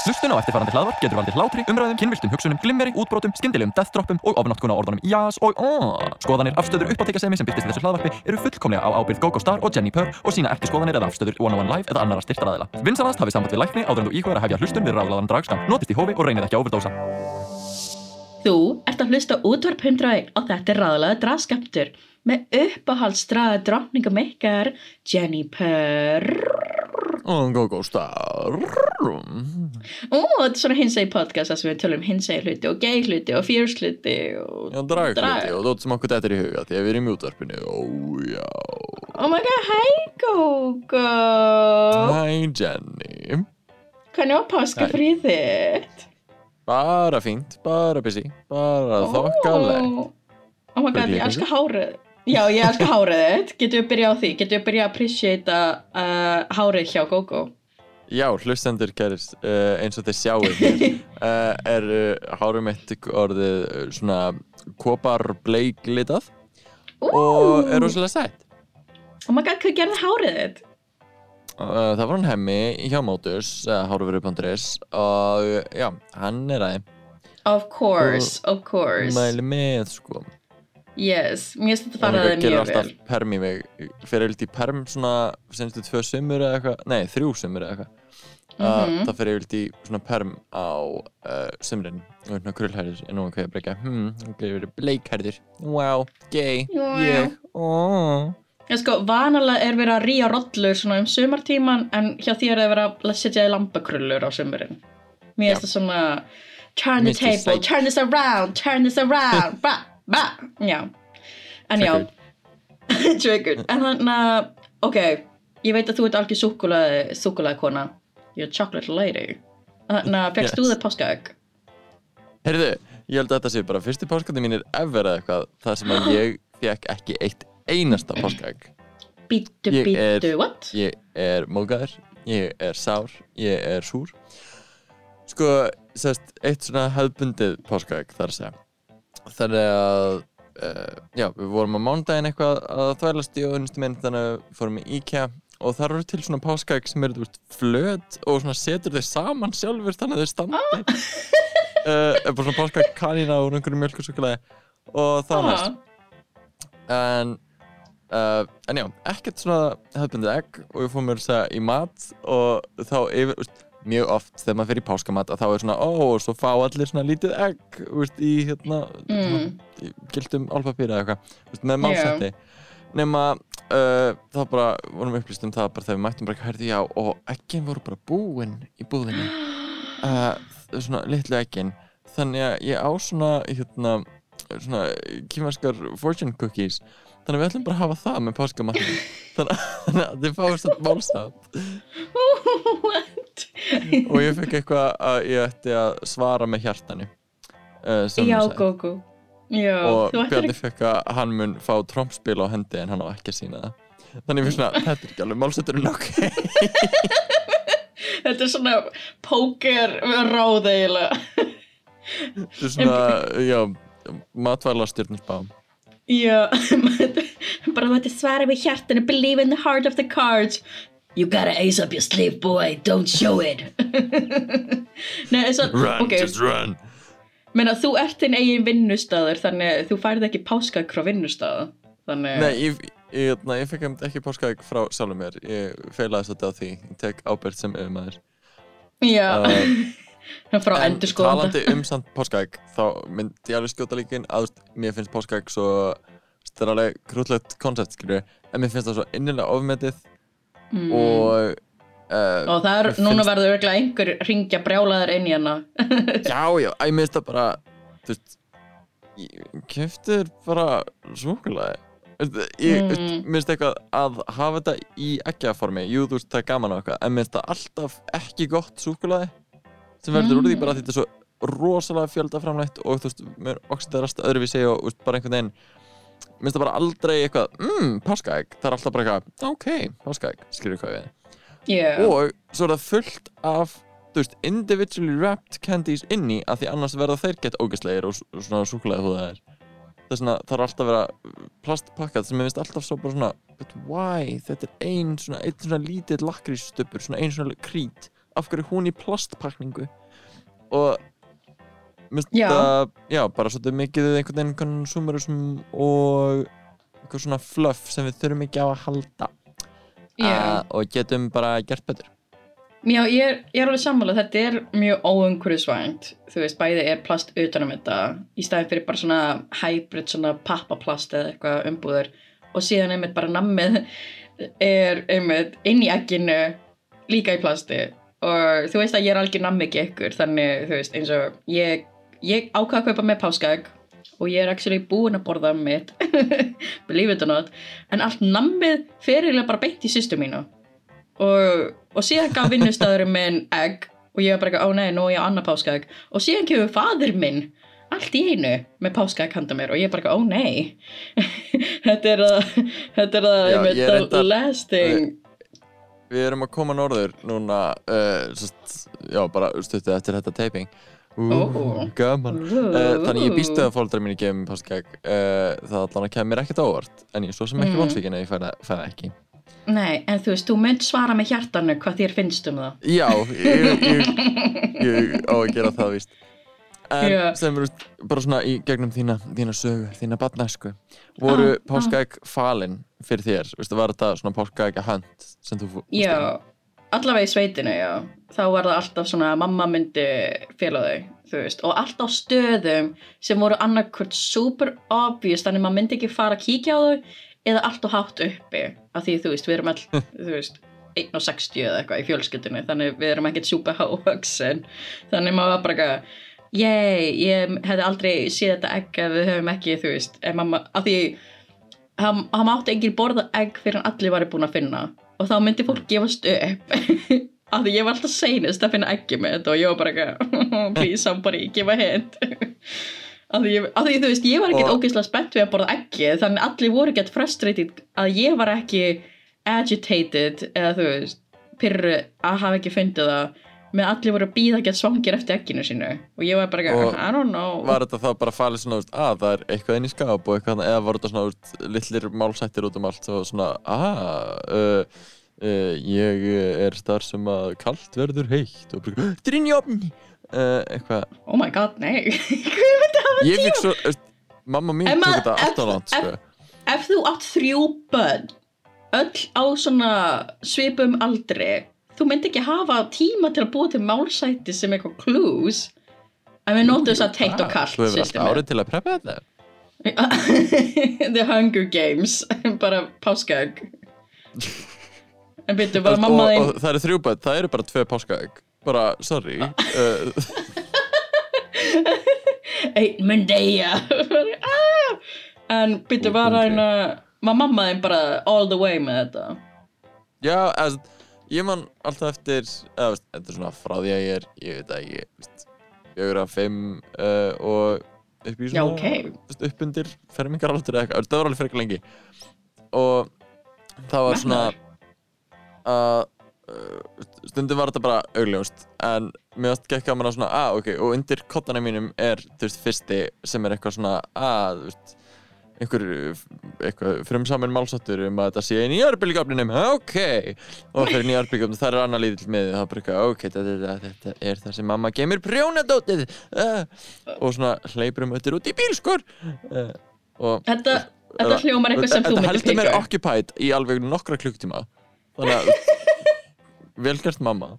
Hlustun á eftirfarandi hlaðvarp getur valdið hlátri, umræðum, kynviltum hugsunum, glimmeri, útbrotum, skyndilegum deathdroppum og ofnáttkuna orðunum jás og aaaah. Skoðanir, afstöður, uppáttekasemi sem byrtist í þessu hlaðvarpi eru fullkomlega á ábyrgð GóGó Star og Jenni Purr og sína ekki skoðanir eða afstöður One on One Live eða annara styrtaræðila. Vinsanast hafið samband við lækni áður en þú íkvæður að hefja hlustun við ráðlaðan dragskam. Notist í hófi og reynið ekki að overdósa. Þú ert að hlusta útvarp 101 og þetta er ráðlega draðskaptur með uppáhaldsdraða drottningum ykkar Jenny Purr. Og GóGó Star Ó, þetta er svona hinsegi podcast þar sem við tölum hinsegi hluti og gay hluti og fierce hluti og... Já, drag hluti og þótt sem okkur þetta er í huga því að við erum í útvarpinu. Ó, já. Oh my god, hi Gogo! Hæ, Jenny. Hvernig var páskafrið þitt? Bara fínt, bara busy Bara þokkaleg. Ó. Oh my god, ég í elska hárið Já, ég elska hárið þitt Getum við byrjað á því? Getum við byrjað að appreciata uh, hárið hjá Gogo? Já, hlustendur kæris uh, eins og þeir sjáu hér uh, er uh, hárum mitt orðið uh, svona kopar bleik litað og er rosalega sætt Oh my god, hvað gerði hárið þitt? uh, Það var hann hemmi hjá Mótus hárufyrir.is og já, hann er aðeim Of course, of course mæli með sko Yes, mér finnst þetta faraði að gerir mjög alltaf vel. perm í mig. Fyrir eilt í perm svona Senstu tvö sömur eða eitthvað. Nei, þrjú sömur eða eitthvað. Mhm. uh, Það fyrir eilt í svona perm á uh, sömrin Og hérna nú er hvað ég breyka Hmm, það gerir verið bleikhærður Wow, gay, Wow. ég. Oh. Ég sko, vanalega er verið að ríja rollur svona um sumartíman en hjá þér er verið að setja í lambakrullur á sumurinn Mér finnst það svona turn the table, turn this around, turn this around já. En já, triggered. En þannig að, ok, ég veit að þú ert algjör súkulaði kona You're a chocolate lady. Þannig að fegst þú Yes. þið páskaegg? Heyrðu, ég held að þetta sé bara Fyrsti páskandi mínir ever eða eitthvað Það sem að ég fekk ekki eitt einasta páskaegg. Bítu, Ég er- bítu, what? Ég er mógaður, ég er sár, ég er súr. Sko, sérst, eitt svona hefðbundið páskaegg þar að segja Þannig að, uh, já, við vorum á mándaginn eitthvað að þvælast í auðnustu minn Þannig að við fórum í IKEA og þar eru til svona páskaegg sem eru, flöt og svona setur þau saman sjálfur þannig að þau standi uh, er bara svona páskaegg kanína úr einhverju mjölkursukulaði og það var næst. En uh, en já, ekkert svona hefðbundið egg og við fórum mér að segja í mat og þá yfir, mjög oft þegar maður í páskamat að þá er svona, ó, og svo fá allir svona lítið egg, úst, í hérna Mm. gildum álpapíra eða eitthvað, með málsætti nema uh, þá bara vorum við upplýst um það bara þegar við mættum bara ekki herði já og eggin voru bara búin í búðinni. Uh, svona litlu eggin. Þannig að ég á svona hérna svona kýmverskar fortune cookies þannig að við ætlum bara að hafa það með páskamatnum þannig að- að þið svona málsátt What? og ég fekk eitthvað að ég ætti að svara með hjartanu uh, Já, sagði. Gogo Já, og Bjarni fekk að hann mun fá trompspil á hendi en hann á ekki að sína það þannig við svona, þetta er ekki alveg málsetturinn ok Þetta er svona póker ráð eiginlega. þetta er svona, já matvæla stjórnusbá Já, bara þú ætti svara við hjartanu, believe in the heart of the cards. You gotta ace up your sleeve, boy, don't show it. Nei, eins og, run, ok, just run menna þú ert þinn eigin vinnustadur, þannig að þú færði ekki páskak frá vinnustaðu. Þannig, Nei, ég, ég, ég, ég fekk ekki páskaegg frá sjálfum mér Ég feilaði svolítið á því Ég tek ábyrgð sem yfirmaður já, uh, frá En endur skoðanda. talandi um samt páskaegg Þá myndi ég alveg skjóta líkin að Mér finnst páskaegg svo Það er alveg krútlegt koncept, skilju En mér finnst það svo innilega ofmetið Mm. Og uh, Og það er, núna finnst- verður örglega einhver ringja brjálaður inn í hana. Já, já, ég minnst það bara Þú veist keftir bara Súkulaði Ég Mm. minnst eitthvað að hafa þetta í eggjaformi, jú þú veist það er gaman eitthvað en minnst það alltaf ekki gott súkulaði sem verður úr því Mm. bara því þetta er svo rosalega fjöldaframleitt og þú veist, mér oxiderast öðruvísi og þú veist, bara einhvern veginn minnst það bara aldrei eitthvað, mmm, páskaegg. Það er alltaf bara eitthvað, ok, páskaegg. Skilur hvað við Já, og svo er það fullt af þú veist, individually wrapped candies inni að því annars verða þeir gett ógæslegir og, og svona súkulega húðaðir það er svona, það er alltaf að vera plastpakkað sem ég finnst alltaf svo bara svona but why, þetta er ein svona, ein svona lítill lakrísstubur, svona ein svona krít af hverju er hún í plastpakningu. Og Já. það, já, bara svolítið mikið einhvern veginn konsumerism og eitthvað svona fluff sem við þurfum ekki á að halda. Já, uh, og getum bara gert betur. Já ég, er, ég er alveg sammála, þetta er mjög óumhverfisvænt, þú veist, bæði er plast utanum þetta, í staðin fyrir bara svona hybrid, svona pappaplast eða eitthvað umbúður og síðan einmitt bara nammið er einmitt inn í egginu líka í plasti og þú veist að ég er algjör nammi ekki ykkur, þannig þú veist eins og ég, ég ákvað að kaupa með páskaegg og ég er actually búin að borða mitt, believe it or not, en allt nammið fyrirlega bara beint í sýstu mínu og, og síðan gaf vinnustæðurinn minn egg og ég var bara, ó nei, nú er ég á annað páskaegg og síðan kemur fadir minn allt í einu með páskaegg handa mér og ég bara, ó nei. Þetta er að þetta er að, er the last thing Við erum að koma norður núna uh, sest, já, bara stuttu eftir þetta taping. Ú, Ó. gaman. Uh, Þannig ég býstu að fóldrar mínu gefum páskegg uh, það allan að kemur ekkert á óvart en ég er svo sem ekki Mm. vonsvíkin að ég fæða það ekki. Nei, en þú veist, þú mynd svara með hjartanu hvað þér finnst um það. Já, ég, ég, ég á að gera það víst En Já. sem eru bara svona í gegnum þína, þína sögu, þína batnæsku voru Ah, ah. páskaegg falin fyrir þér, veistu, var þetta svona páskaegg að hönd sem þú fórst í? Já, allavega í sveitinu, já þá var það alltaf svona mamma myndi fela þau, þú veist og alltaf stöðum sem voru annarkvört super obvious, þannig maður myndi ekki fara að kíkja á þau eða alltaf hátt uppi af því þú veist, við erum all þú veist, 1.60 eða eitthvað í fjölskyldinu þannig við erum ekkert super hávaksin þannig maður var bara eitthvað Yey, ég hefði aldrei séð þetta egg ef við höfum ekki, þú veist, mamma, af því hann, hann mátti enginn borða egg fyrir hann allir væri búin að finna. Og þá myndi fólk gefast upp. Af því ég var alltaf seinust að finna eggi með þetta og ég var bara eitthvað please somebody, give a hint. Af því, af því þú veist, ég var ekkert ógeðslega spennt við að borða eggi þannig allir voru ekkert frustrated að ég var ekki agitated eða þú veist, pyrru að hafa ekki fundið það með allir voru að býða ekki svangir eftir egginu sínu. Og ég var bara Og I don't know. Var þetta þá bara falið svona, veist, að það er eitthvað inn í skáp og eitthvað, eða var þetta svona veist, litlir málsættir út um allt og svona, að uh, uh, ég er þar sem að kalt verður heitt. Og bara, þetta er opni uh, eitthvað, oh my god, nei. Myndi hafa ég fikk svo veist, mamma mín tók þetta alltaf langt sko. ef þú átt þrjú börn öll á svona svipum aldri þú myndi ekki hafa tíma til að búa til málsæti sem eitthvað clues. En við notum þess að teitt og kallt Þú hefur alltaf árið til að preppa þetta? The Hunger Games. Bara páskaegg. En byrju bara og, mamma og, þín og það eru þrjú bætt, það eru bara tvö páskaegg. Bara, sorry. Uh, einn mun deyja. Ah! en byrju Og var hungry. hérna var mamma þín bara all the way með þetta? Já, eða, ég man alltaf eftir eða, veist, þetta er svona frá því að ég er ég veit að ég, veist, fjögur að fimm uh, og upp í Já, svona ok. veist, upp undir fermingar aldur eða eitthvað, það var alveg fyrir lengi. Og það var svona að uh, stundum var þetta bara augljóst en mér varst gekk að svona að ok, og undir kottana mínum er þú veist fyrsti sem er eitthvað svona að þú veist einhver frumsamin málsáttur um að þetta sé í nýjarbylgjöfninum ok, og fyrir nýjarbylgjöfnum það er annar lítill með það er eitthvað ok, þetta, þetta, þetta er það sem mamma gemur prjónadótið. Uh, og svona hleypur um öttir út í bílskur uh, og þetta, þetta hljómar eitthvað sem þú þetta myndir heldur mér pika upp. occupied í alveg nokkra klukktíma þannig að velgert mamma.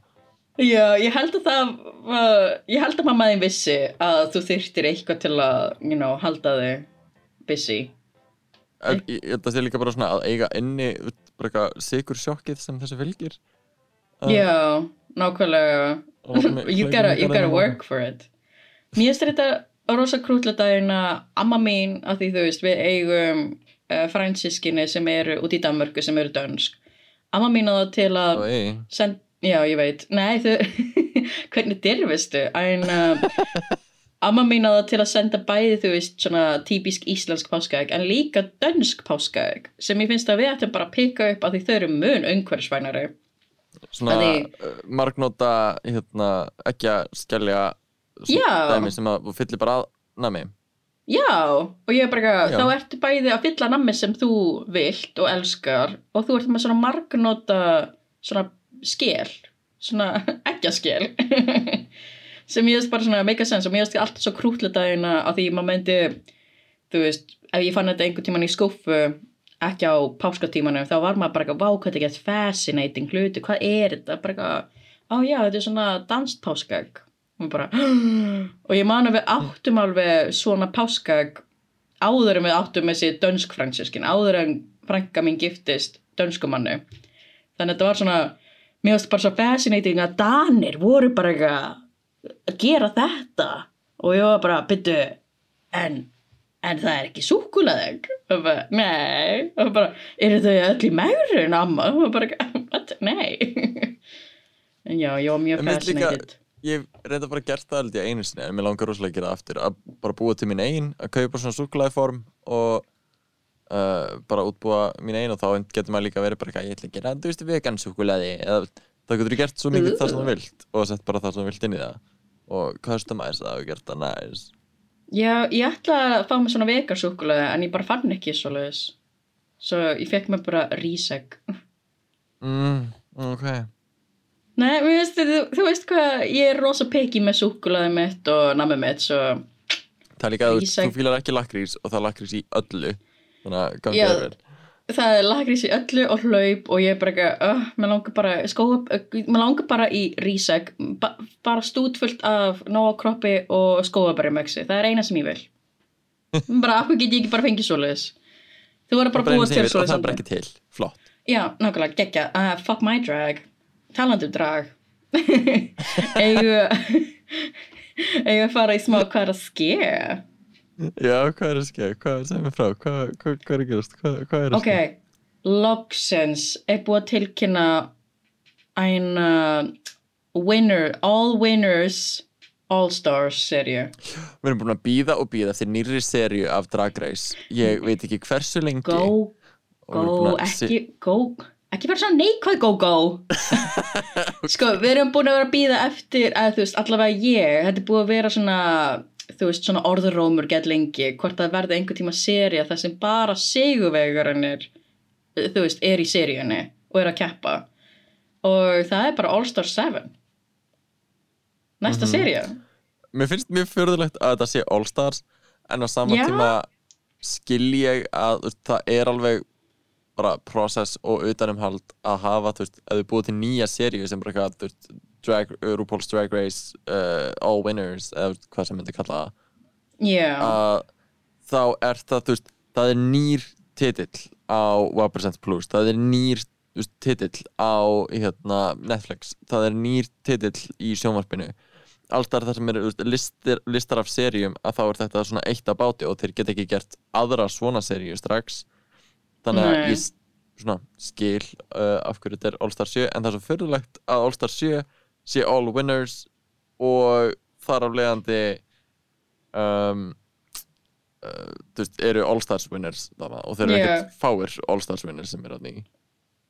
Já, ég held að það var, ég held að mamma þín vissi að þú þyrftir eitthvað til að, you know, halda þig busy. En ég ég að það sé líka bara svona að eiga inni bara eitthvað sigur sjokkið sem þessi fylgir Uh, Já, nákvæmlega. you gotta, you gotta work for it. Mér finnst þetta rosa krútlega daginn að amma mín, að því þú veist, við eigum uh, fransískinni sem eru út í Danmörku sem eru dönsk. Amma mín á það til að send, já ég veit nei þau, hvernig dyrfistu en uh, amma það til að senda bæði þú veist svona típisk íslensk páskaegg en líka dönsk páskaegg sem ég finnst að við ættum bara að pikka upp að því þau eru mun umhverfisvænari. Svona Að uh, margnóta hérna, ekki að skellja dæmi sem að fyllir bara að nami já og ég er bara Já. eitthvað, þá ertu bæði að fylla nammi sem þú vilt og elskar og þú ert með svona margnóta svona skél svona ekkjaskil sem ég veist bara svona make a sense og mér veist alltaf svo krútledagina á því maður myndi þú veist, ef ég fann þetta einhvern tíman í skuffu ekki á páskatímanum þá var maður bara eitthvað, vá hvað þetta gett fascinating hluti, hvað er þetta? Bara eitthvað, á já, þetta er svona danst páskag og og ég man að við áttum alveg svona páskag áður en við áttum þessi dönsk fransiskin áður en frænka mín giftist dönskumannu þannig að þetta var svona mér finnst bara svo fascinating að Danir voru bara eitthvað að gera þetta? Og ég var bara, byttu en, en það er ekki súkulaðeg og bara, nei. Og bara, eru þau öll í megrun amma? Og bara, nei. En já, ég var mjög fascinated. Ég reynda bara gert það held ég einu sinni en mér langar rosalega að gera það aftur að bara búa til mín einn, að kaupa svona súkulæði form og uh, bara útbúa mín einn og þá getur maður líka verið bara eitthvað, ég ætla að gera, þú veist, vegan súkulæði eða það getur gert svo mikið það sem þú vilt og sett bara það sem þú vilt inn í það og customize það og gert það nice. Já, ég ætla að fá mig svona vegarsúkulega en ég bara fann ekki svo leiðis. Svo ég fekk mér bara rísegg. mm, ok. Nei, veist, þú, þú veist hvað, ég er rosa peki með súkulaði mitt og nammi mitt, svo Það er líka að þú, fílar ekki lakrís og það lakrís í öllu. Þannig að gangi þér vel það er lakrís í öllu og hlaup og ég er bara ekki, uh, mér langar bara, skóa, uh, mér langar bara í rísegg, ba bara stútfullt af nóa kroppi og skóabarjumöksi, það er eina sem ég vil. bara, af hverju get ég ekki bara fengið svo leiðis? Þú verður bara sem til ég vil svo og það bara ekki til, flott. Já, nákvæmlega, geggja, uh, fuck my drag. Talandi um drag. Eigu eigu að fara í smá hvað er að ske Já, hvað er að skeið, hvað, segð mér frá. Hvað, hvað, hvað er að gerast, hvað, hvað er að ok, loksins er búið að tilkynna ein uh, winner, all winners all stars serju Við erum búin að býða og býða eftir nýrri serju af Drag Race. Ég veit ekki hversu lengi. Go, go, ekki go, ekki bara svona neikvæð go, go. Sko, við erum búin að vera að býða eftir að þú veist, allavega ég þetta er búið að vera svona þú veist, svona orðurómur gett lengi hvort það verði einhver tíma serja þar sem bara sigurvegurinn er þú veist, er í seríunni og er að keppa og það er bara All Star 7 næsta Mhm. serja Mér finnst mjög fyrðulegt að þetta sé All Stars en á sama Já. tíma skil ég að veist, það er alveg bara process og utanumhald að hafa, þú veist, ef þið búið til nýja seríu sem bara eitthvað, þú veist, drag, RuPaul's Drag Race uh, All Winners eða hvað sem myndi kalla það. Já, að þá er það, þú veist, það er nýr titill á Represent Plus, það er nýr veist, titill á hérna, Netflix, það er nýr titill í sjónvarpinu. Alltaf það sem eru listir, listar af seríum að þá er þetta svona eitt að báti og þeir geta ekki gert aðra svona seríu strax. Þannig að Nei. ég svona skil uh, af hverju þetta er All Star 7 en það er svo fyrirlegt að All Star 7 sé All Winners og þar af leiðandi um, uh, þú veist, eru All Stars Winners þarna, og þeir eru Já. ekkert fáir All Stars Winners sem eru þarna í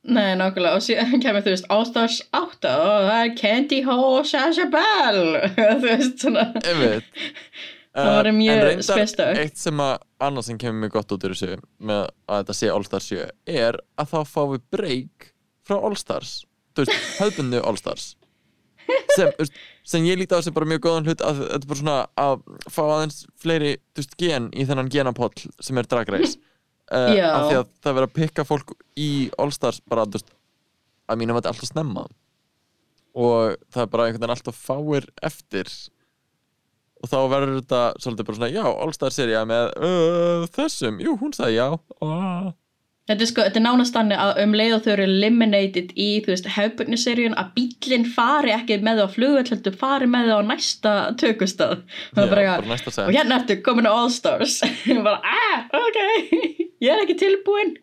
nei, nákvæmlega og síðan kemur þú veist All Stars 8 og það er Candy Ho og Sasha Bell þú veist, svona. Það væri mjög en reyndar. Eitt sem að annað sem kemur mjög gott út úr þessu með að þetta sé All Stars 7 er að þá fáum við break frá All Stars þú veist, höfbundu All Stars sem, sem ég líti á þessi bara mjög góðan hlut að þetta er bara svona að fá aðeins fleiri, þú veist, gen í þennan genapoll sem er Drag Race. Uh, af því að það verður að pikka fólk í All Stars bara, þú veist, að mínum að þetta er alltaf snemma. Og það er bara einhvern veginn alltaf fáir eftir. Og þá verður þetta svolítið bara svona já, All-Star seria með uh, þessum, jú, hún sagði já. Uh. Þetta er sko, þetta er nánast þannig að um leið og þau eru eliminated í, þú veist, hefbunniseríun að bílinn fari ekki með þau á flugvöld heldur fari með þau á næsta tökustað og, Já, bara, næsta set. og hérna ertu komin á All Stars og bara, ah, ok ég er ekki tilbúin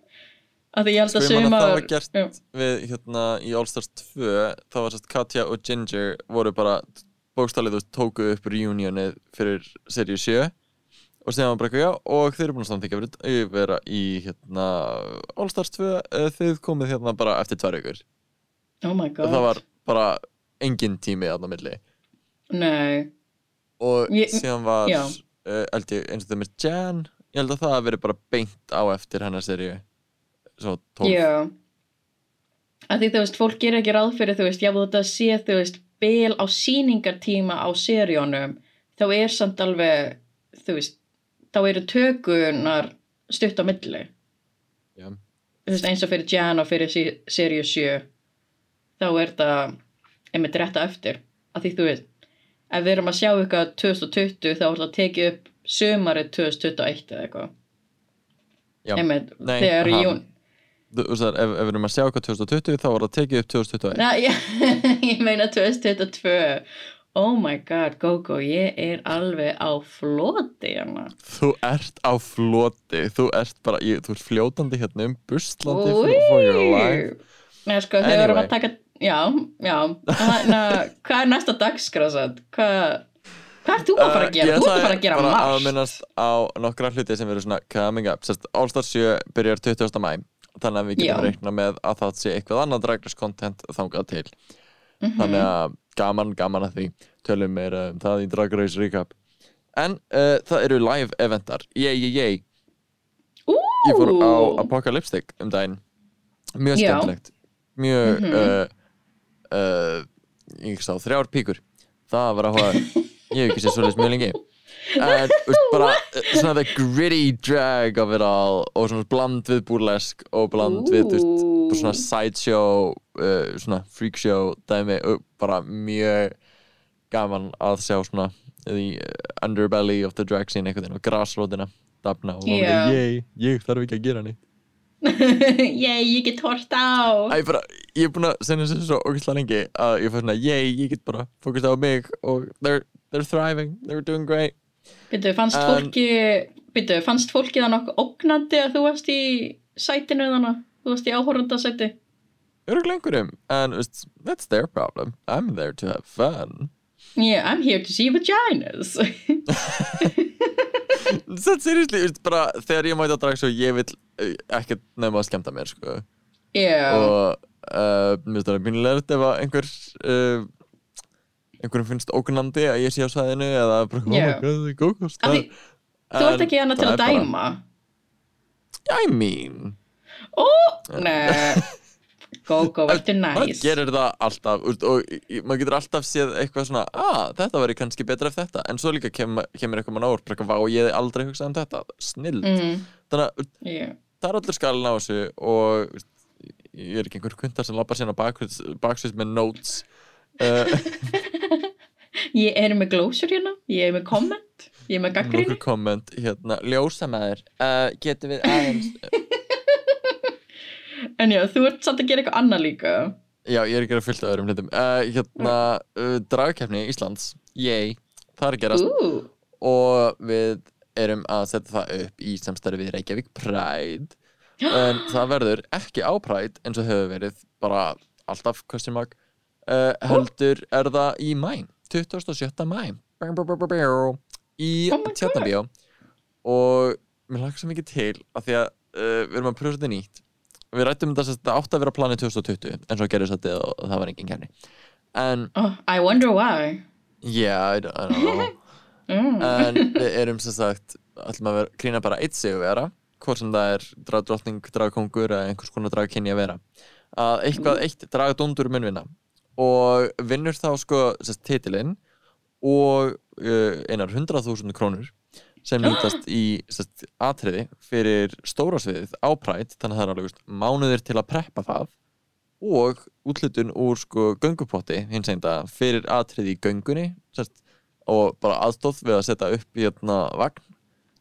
af því ég held sko að ég man að það var gert Já. við hérna í All-Stars 2 þá var sérst Katja og Ginger voru bara bókstælið og tóku upp reunionið fyrir seríu 7 og sem var bara eitthvað já og þeir eru búin að fyrir að vera í hérna All-Stars 2 eh, þið komið hérna bara eftir tvær ykkur oh my og god. það var bara engin tími aðna milli. Nei, og Ég- síðan var uh, held ég eins og það með Jan ég held að það hafi verið bara beint á eftir hennar seríu. Svo 12 já. Að því þú veist, fólk gerir ekki ráð fyrir þú veist, já þetta sé þú veist bil á sýningartíma á seríunum þá er samt alveg þú veist, þá eru tökunar stutt á milli. Þú veist, eins og fyrir Jan og fyrir seríu 7 þá er það einmitt rétta eftir. Að því þú veist, ef við erum að sjá eitthvað 2020 þá er það tekið upp sömarið 2021 eða eitthvað. Einmitt, Nei, þegar ha. Jún Þú veist það, ef, við erum að sjá hvað 2020 þá var það tekið upp 2021 Na, ég, ég meina 2022 Oh my god, Gogo, ég er alveg á floti hérna. Þú ert á floti Þú ert bara, ég, þú ert fljótandi hérna um buslandi for, your life Nei, sko, þegar við erum Anyway. að taka Já, já Þannig að hvað er næsta dagskrásat? Hvað Hvað ert þú að fara að gera? Þú ert að fara að gera Uh, bara að margt minnast á nokkra hluti sem eru svona coming up Sest, All Star 7 byrjar 20. mæ þannig að við getum reikna með að það sé eitthvað annað Drag Race content þangað til Mhm. þannig að gaman, gaman að því. Tölum meira um það í Drag Race recap. En uh, það eru live eventar. Yey, yey, yey ég fór á. Apocalyptic um daginn. Mjög skemmtilegt. Mjög Mhm. uh, uh, ég sá þrjár píkur. Það var að hóa ég hef ekki séð svolítið mjög lengi en veist, bara uh, svona the gritty drag of it all og svona bland við burlesk og bland við veist, bara svona sideshow uh, svona freakshow dæmi og bara mjög gaman að sjá svona the underbelly of the drag scene einhvern veginn og grassrótina dafna og Já. yeah. ég, ég þarf ekki að gera neitt Ég, ég get hort á Æ, bara, ég er búin að segja þessu svo ógæslega lengi að ég fær svona, yey, ég get bara fókust á mig og they're, they're thriving, they're doing great Byrju, fannst En- fólki Byrju, fannst fólki það nokkuð ógnandi að þú varst í sætinu þannig Þú varst í áhorundasæti Öruglega einhverjum, en that's their problem. I'm there to have fun. Yeah, I'm here to see vaginas. Seriously, veist, bara þegar ég mæti að draga svo ég vil ekkert nefna að skemmta mér sko. Já, og uh, mér finnst það pínulegt ef að einhver uh, einhverjum finnst ógnandi að ég sé á sæðinu eða bara, oh Af star því þú ert ekki hana til að er bara- dæma? I mean. Ó, nei. Gógó, verður maður næs? gerir það alltaf og í- í- maður getur alltaf séð eitthvað svona að þetta væri kannski betra ef þetta. En svo líka kem, kemur eitthvað mann eitthvað, vá, ég hefði aldrei hugsað um þetta. Snill, mm, þannig að yeah. það er allir skalin á þessu og ég er ekki einhver kundar sem lappar sína baksvist með notes uh, Ég er með glósur hérna Ég er með komment Ég er með gaggrinni komment hérna, ljósamæður uh, getur við aðeins En já, þú ert samt að gera eitthvað annað líka. Já, ég er ekki að fylta öðrum hlutum. Uh, hérna, uh, dragkeppni Íslands. Yey, það er gerast. Ú, og við erum að setja það upp í samstarfi við Reykjavík Pride. En það verður ekki á Pride eins og hefur verið bara alltaf question mark uh, heldur er það í mæ 27. mæ í Oh. Tjarnabíó og mér lakar svo mikið til af því að uh, við erum að pröfa þetta nýtt. Við rættum þetta sem þetta átt að vera planið 2020 en svo gerðist þetta og það var engin kemni en oh, I wonder why. Yeah, I don't, know. Mm. en við erum sem sagt ætlum að vera, krýna bara eitt sig vera hvort sem það er dragdrottning, dragkongur eða einhvers konar dragkynni að vera. Að eitthvað eitt dragdóndur mun vinna og vinnur þá sko titilinn og uh, einar 100.000 krónur sem nýtast í atriði fyrir stóra sviðið á Pride. Þannig að það er alveg mánuðir til að preppa það og útlutun úr sko göngupotti hins einda fyrir atriði í göngunni sest, og bara aðstóð við að setja upp í hérna vagn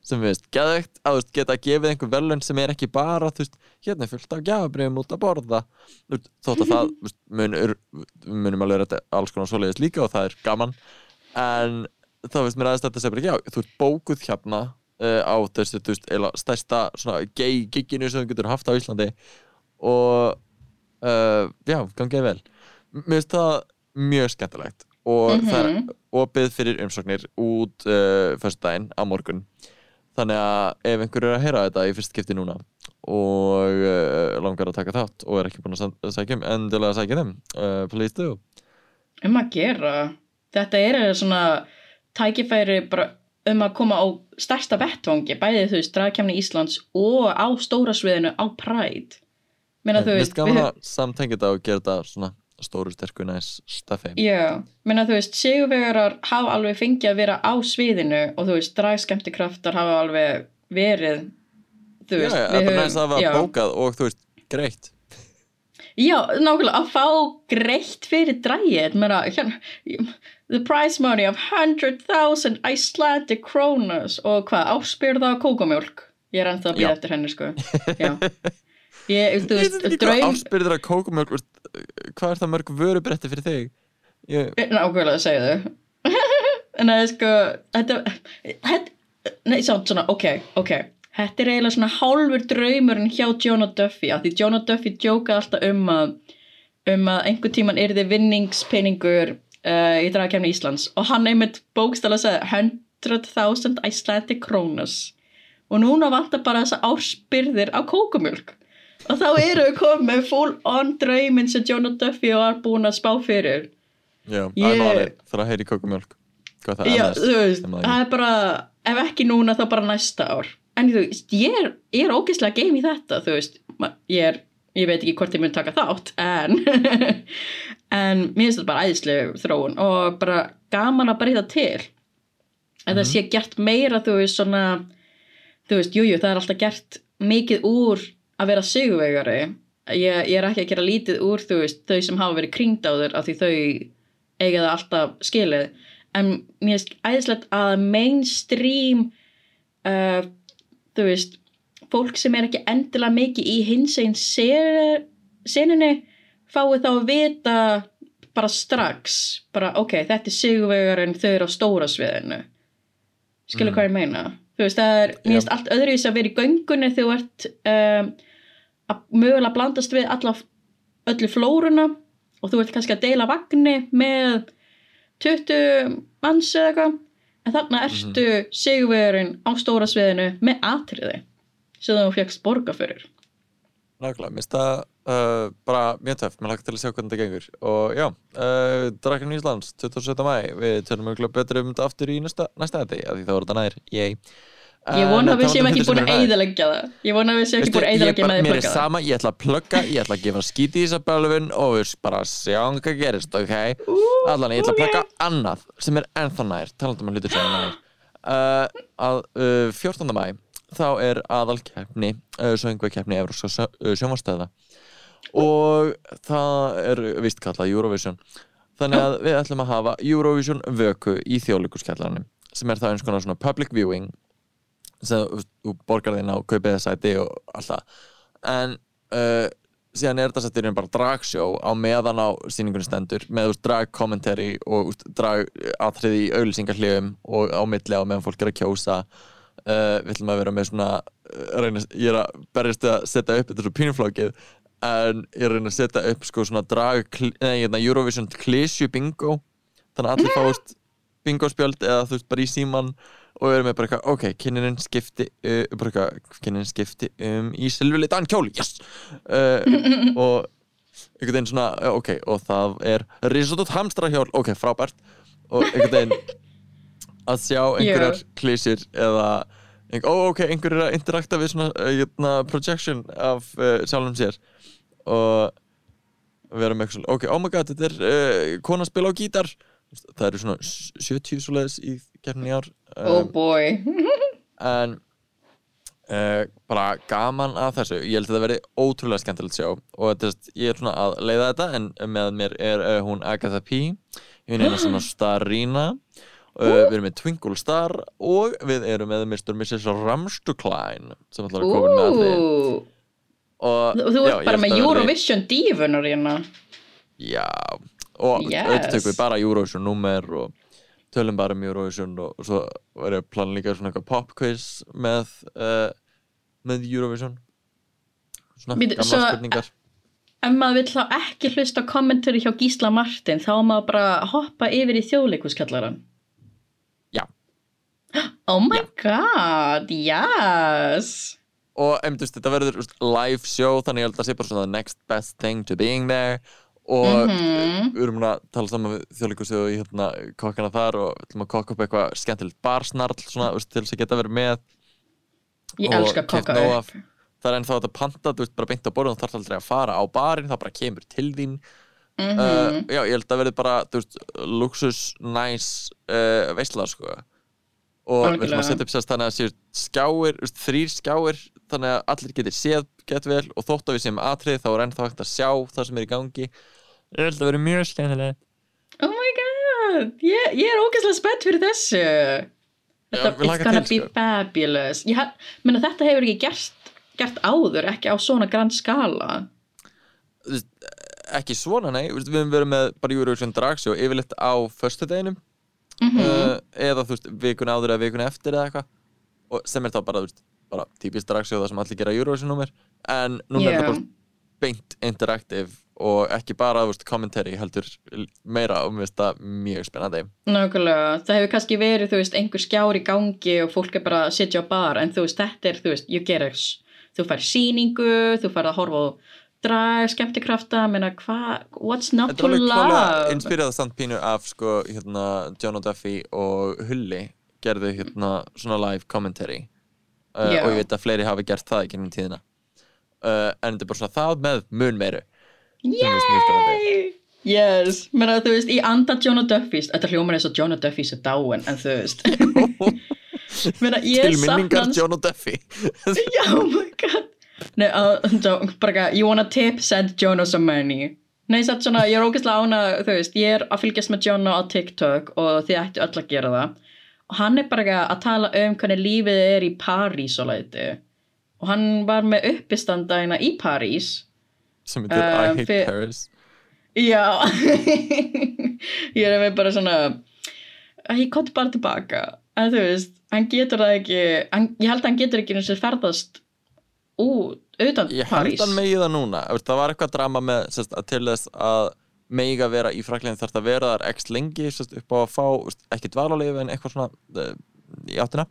sem við veist geðvegt að veist, geta gefið einhver velun sem er ekki bara þú veist, hérna er fullt af gjafabriðum út að borða. Veist, þótt að það þú veist, mun, er, við munum alveg þetta alls konar svoleiðis líka og það er gaman. En þá veist mér aðeins þetta sem bara já, þú ert bókuð hérna uh, á þessu, þú veist, eila stærsta svona gay gigginu sem þú getur haft á Íslandi og uh, já, gangið vel. Mér finnst það mjög skemmtilegt og það er Mhm. opið fyrir umsóknir út uh, fyrstdægin á morgun þannig að ef einhver er að heyra þetta í fyrst skipti núna og uh, langar að taka þátt og er ekki búin að sækja um endilega að sækja þeim uh, please do. Um að gera. Þetta er svona tækifæri bara um að koma á stærsta vettvangi, bæði þú veist dragkemni Íslands og á stóra sviðinu á Pride. Meina, þú Mér finnst gaman við- að samtengja þetta og gera þetta svona stóru sterku næs staffi. Já, menna þú veist, sigurvegarar hafa alveg fengið að vera á sviðinu og þú veist, dragskemmtikraftar hafa alveg verið, þú Já, veist, já, það er bara næst að hafa bókað og þú veist, greitt. Já, nákvæmlega, að fá greitt fyrir drægið, menna, hérna, the prize money of 100,000 Icelandic krónus og hvað, áspyrða kókumjólk, ég er ennþá að býða eftir henni, sko, já. Ég, þú veist, draum, áspyrður að kókumjölk veist, Hvað er það mörg vörubretti fyrir þig? Ég, nákvæmlega, segja þau. en það er sko, þetta, þetta, nei, svo, svona, ok, ok. Þetta er eiginlega svona hálfur draumurinn hjá Jonah Duffy, af því Jonah Duffy djókaði alltaf um að, um að einhver tíman yrði vinningspeningur uh, í dragkæmni Íslands og hann einmitt bókstala að segja 100.000 Icelandic krónus og núna vantar bara þessa áspyrðir á kókumjölk og þá eru við komið með full on drauminn sem Jonah Duffy var búin að spá fyrir. Já, Ég- I'm on it Það er að heyri kókumjölk Hvað það Já, MS? þú veist, það er bara ef ekki núna þá bara næsta ár. En þú veist, ég er, ég er ógeðslega game í þetta, þú veist. Ég er, ég veit ekki hvort ég mun taka þátt en en mér finnst þetta bara æðislega þróun og bara gaman að breyta til. En það sé gert meira þú veist svona þú veist, jújú, jú, það er alltaf gert mikið úr að vera sigurvegari ég, ég er ekki að gera lítið úr þú veist, þau sem hafa verið kringd á þér af því þau eiga það alltaf skilið. En mér finnst æðislegt að mainstream uh, þú veist fólk sem er ekki endilega mikið í hins einn senunni fái þá að vita bara strax bara ok, þetta er sigurvegarinn þau eru á stóra sviðinu. Skilur Mm. hvað ég meina? Þú veist, það er, mér finnst allt öðruvísi að vera í göngunni þegar þú ert um, að mögulega blandast við alla, öllu flóruna og þú ert kannski að deila vagni með 20 manns eða eitthvað. En þarna ertu sigurvegurinn á stóra sviðinu með atriði sem þú fjöxt borga fyrir. Nákvæmlega, mér það uh, bara mjög töff, mér lakka til að sjá hvernig þetta gengur. Og já, uh, Drakan Íslands 27. mæ, við tölum mjög betur um þetta aftur í næsta, næsta af því það voru þetta nær. Yay. Ég vona að við séum ekki búin að eða eyðileggja það. Ég vona að við séum ekki búin að eyðileggja með því Mér er plugga það. sama, ég ætla að plugga, ég ætla að gefa skíti í þessa bölvun og við bara sjáum hvað gerist, ok? Allan, ég ætla að plugga annað sem er ennþá nær, talandum um hlutir sem er nær. Uh, að uh, 14. mæ þá er aðalkeppni uh, söngveikeppni Evróska sjónvarstöða og það er vist kallað Eurovision. Þannig að við ætlum að hafa Eurovision vöku í þjóðleikurskjallarnum sem er það eins konar svona public viewing sem þú- borgar þinn á kaupið þess sæti og alltaf en uh, síðan er þetta sættirinn bara dragsjó á meðan á sýningunni stendur með úst, drag commentary og úst, drag atriði í auðlýsingarhliðum og á milli á meðan fólk er að kjósa. Uh, við ætlum að vera með svona uh, reyna, ég er að berjast að setja upp þetta er svo pínuflókið en ég er að reyna að setja upp sko svona drag nei, hérna, Eurovision klísju bingo. Þannig að allir fást bingospjöld eða þú veist bara í síman og við erum með bara eitthvað, ok, kynnin skipti uh, bara eitthvað, kynnin skipti um í silfurlitan kjóli, yes! Uh, og einhvern veginn svona, ok, og það er risotot hamstrahjól, ok, frábært. Og einhvern veginn að sjá einhverjar klísir eða ó, ok, einhver er að interakta við svona uh, hérna, projection af uh, sjálfum sér. Og vera með eitthvað svona, ok, oh my god, þetta er uh, kona að spila á gítar það eru svona 70 svoleiðis í kefnin í ár oh um, boy. en uh, bara gaman að þessu. Ég held að þetta verði ótrúlega skemmtilegt sjá og er- ég er svona að leiða þetta en með mér er uh, hún Agatha P. Hún er eina svona Starina. Uh, við erum með Twinkle Star og við erum með Mr. og Mrs. Ramstuklein sem ætlar að koma með allir Ú, og þú ert bara með Eurovision dífunar hérna. Já, og Yes. auðvitað tökum við bara Eurovision nummer og tölum bara um Eurovision og, og svo er ég að plana líka svona eitthvað pop quiz með, uh, með Eurovision. Svona Bíddu, gamla svo- spurningar. Ef maður vill þá ekki hlusta kommentari hjá Gísla Martin þá maður bara hoppa yfir í þjóðleikuskallaran Já. oh my god, yes. Og em, þú veist, þetta verður live show þannig að sé bara svona the next best thing to being there og Mhm. við erum að tala saman við þjóðleikusið og í hérna kokkana þar og við ætlum að kokka upp eitthvað skemmtilegt barsnarl svona, veist, til þess að geta verið með. Ég Og elska að kokka upp. það er ennþá þetta panta, þú veist, bara beint á borðum þú þarf aldrei að fara á barinn, það bara kemur til þín. Mhm. uh, já, ég held að verði bara, þú veist, luxus nice uh, veistlar, sko. Og við ætlum Algjörlega. að setja upp sérst þannig að séu skjáir, þrýr skjáir þannig að allir getur séð gett vel. Og þótt að við séum atrið þá er ennþá hægt að sjá það sem er í gangi það er alltaf verið mjög skemmtilega Oh my god, ég, ég er ógeðslega spennt fyrir þessu. Þetta, við It's gonna be sko. fabulous. Ég, meina, Þetta hefur ekki gert, gert áður ekki á svona grand skala. Ekki svona, nei, við höfum verið með bara Eurovision Dragshow yfirleitt á föstudeginum. Mm uh, eða þú veist, vikuna áður eða vikuna eftir eða eitthvað. Sem er þá bara, þú veist, bara típist Dragshow það sem allir gera Eurovision nummer en núna er Já. þetta bara beint interactive og ekki bara, veist, commentary heldur meira og mér finnst það mjög spennandi. Nákvæmlega, það hefur kannski verið, veist, einhver skjár í gangi og fólk er bara að sitja á bar en þú veist, þetta er, þú veist, you get it. Þú fær sýningu, þú fær að horfa á drag, skemmtikrafta, menna hvað, what's not to love? inspirað samt pínu af sko, hérna, John O'Duffy og Hulli gerðu hérna svona live commentary. Uh, og ég veit að fleiri hafi gert það í gennum tíðina. Uh, en þetta er bara svona það með mun meiru spennandi. Yes, menna þú veist, í anda Jonah Duffys, þetta hljómar eins og Jonah Duffys er dáin, en þú veist. Menna, ég til sakna minningar hans John O'Duffy Já, oh my god. Nei, uh, bara eitthvað, you wanna tip, send Jonah some money. Nei, satt svona, ég er ógeðslega ána, þú veist, ég er að fylgjast með Jonah á TikTok og þið ættu öll að gera það. Og hann er bara eitthvað að tala um hvernig lífið er í París og læti og hann var með uppistandæna í París sem heitir Uh, I Hate fyr- Paris. Já. Ég er með bara svona að ég kom bara tilbaka. En þú veist, hann getur það ekki hann, ég held að hann getur ekki eins og ferðast út, utan ég held París. hann megi það núna. Það var eitthvað drama með að til þess að megi að vera í Fraklegin þarf það að vera þar x lengi sest, upp á að fá, ekki dvalarleif en eitthvað svona uh, í áttina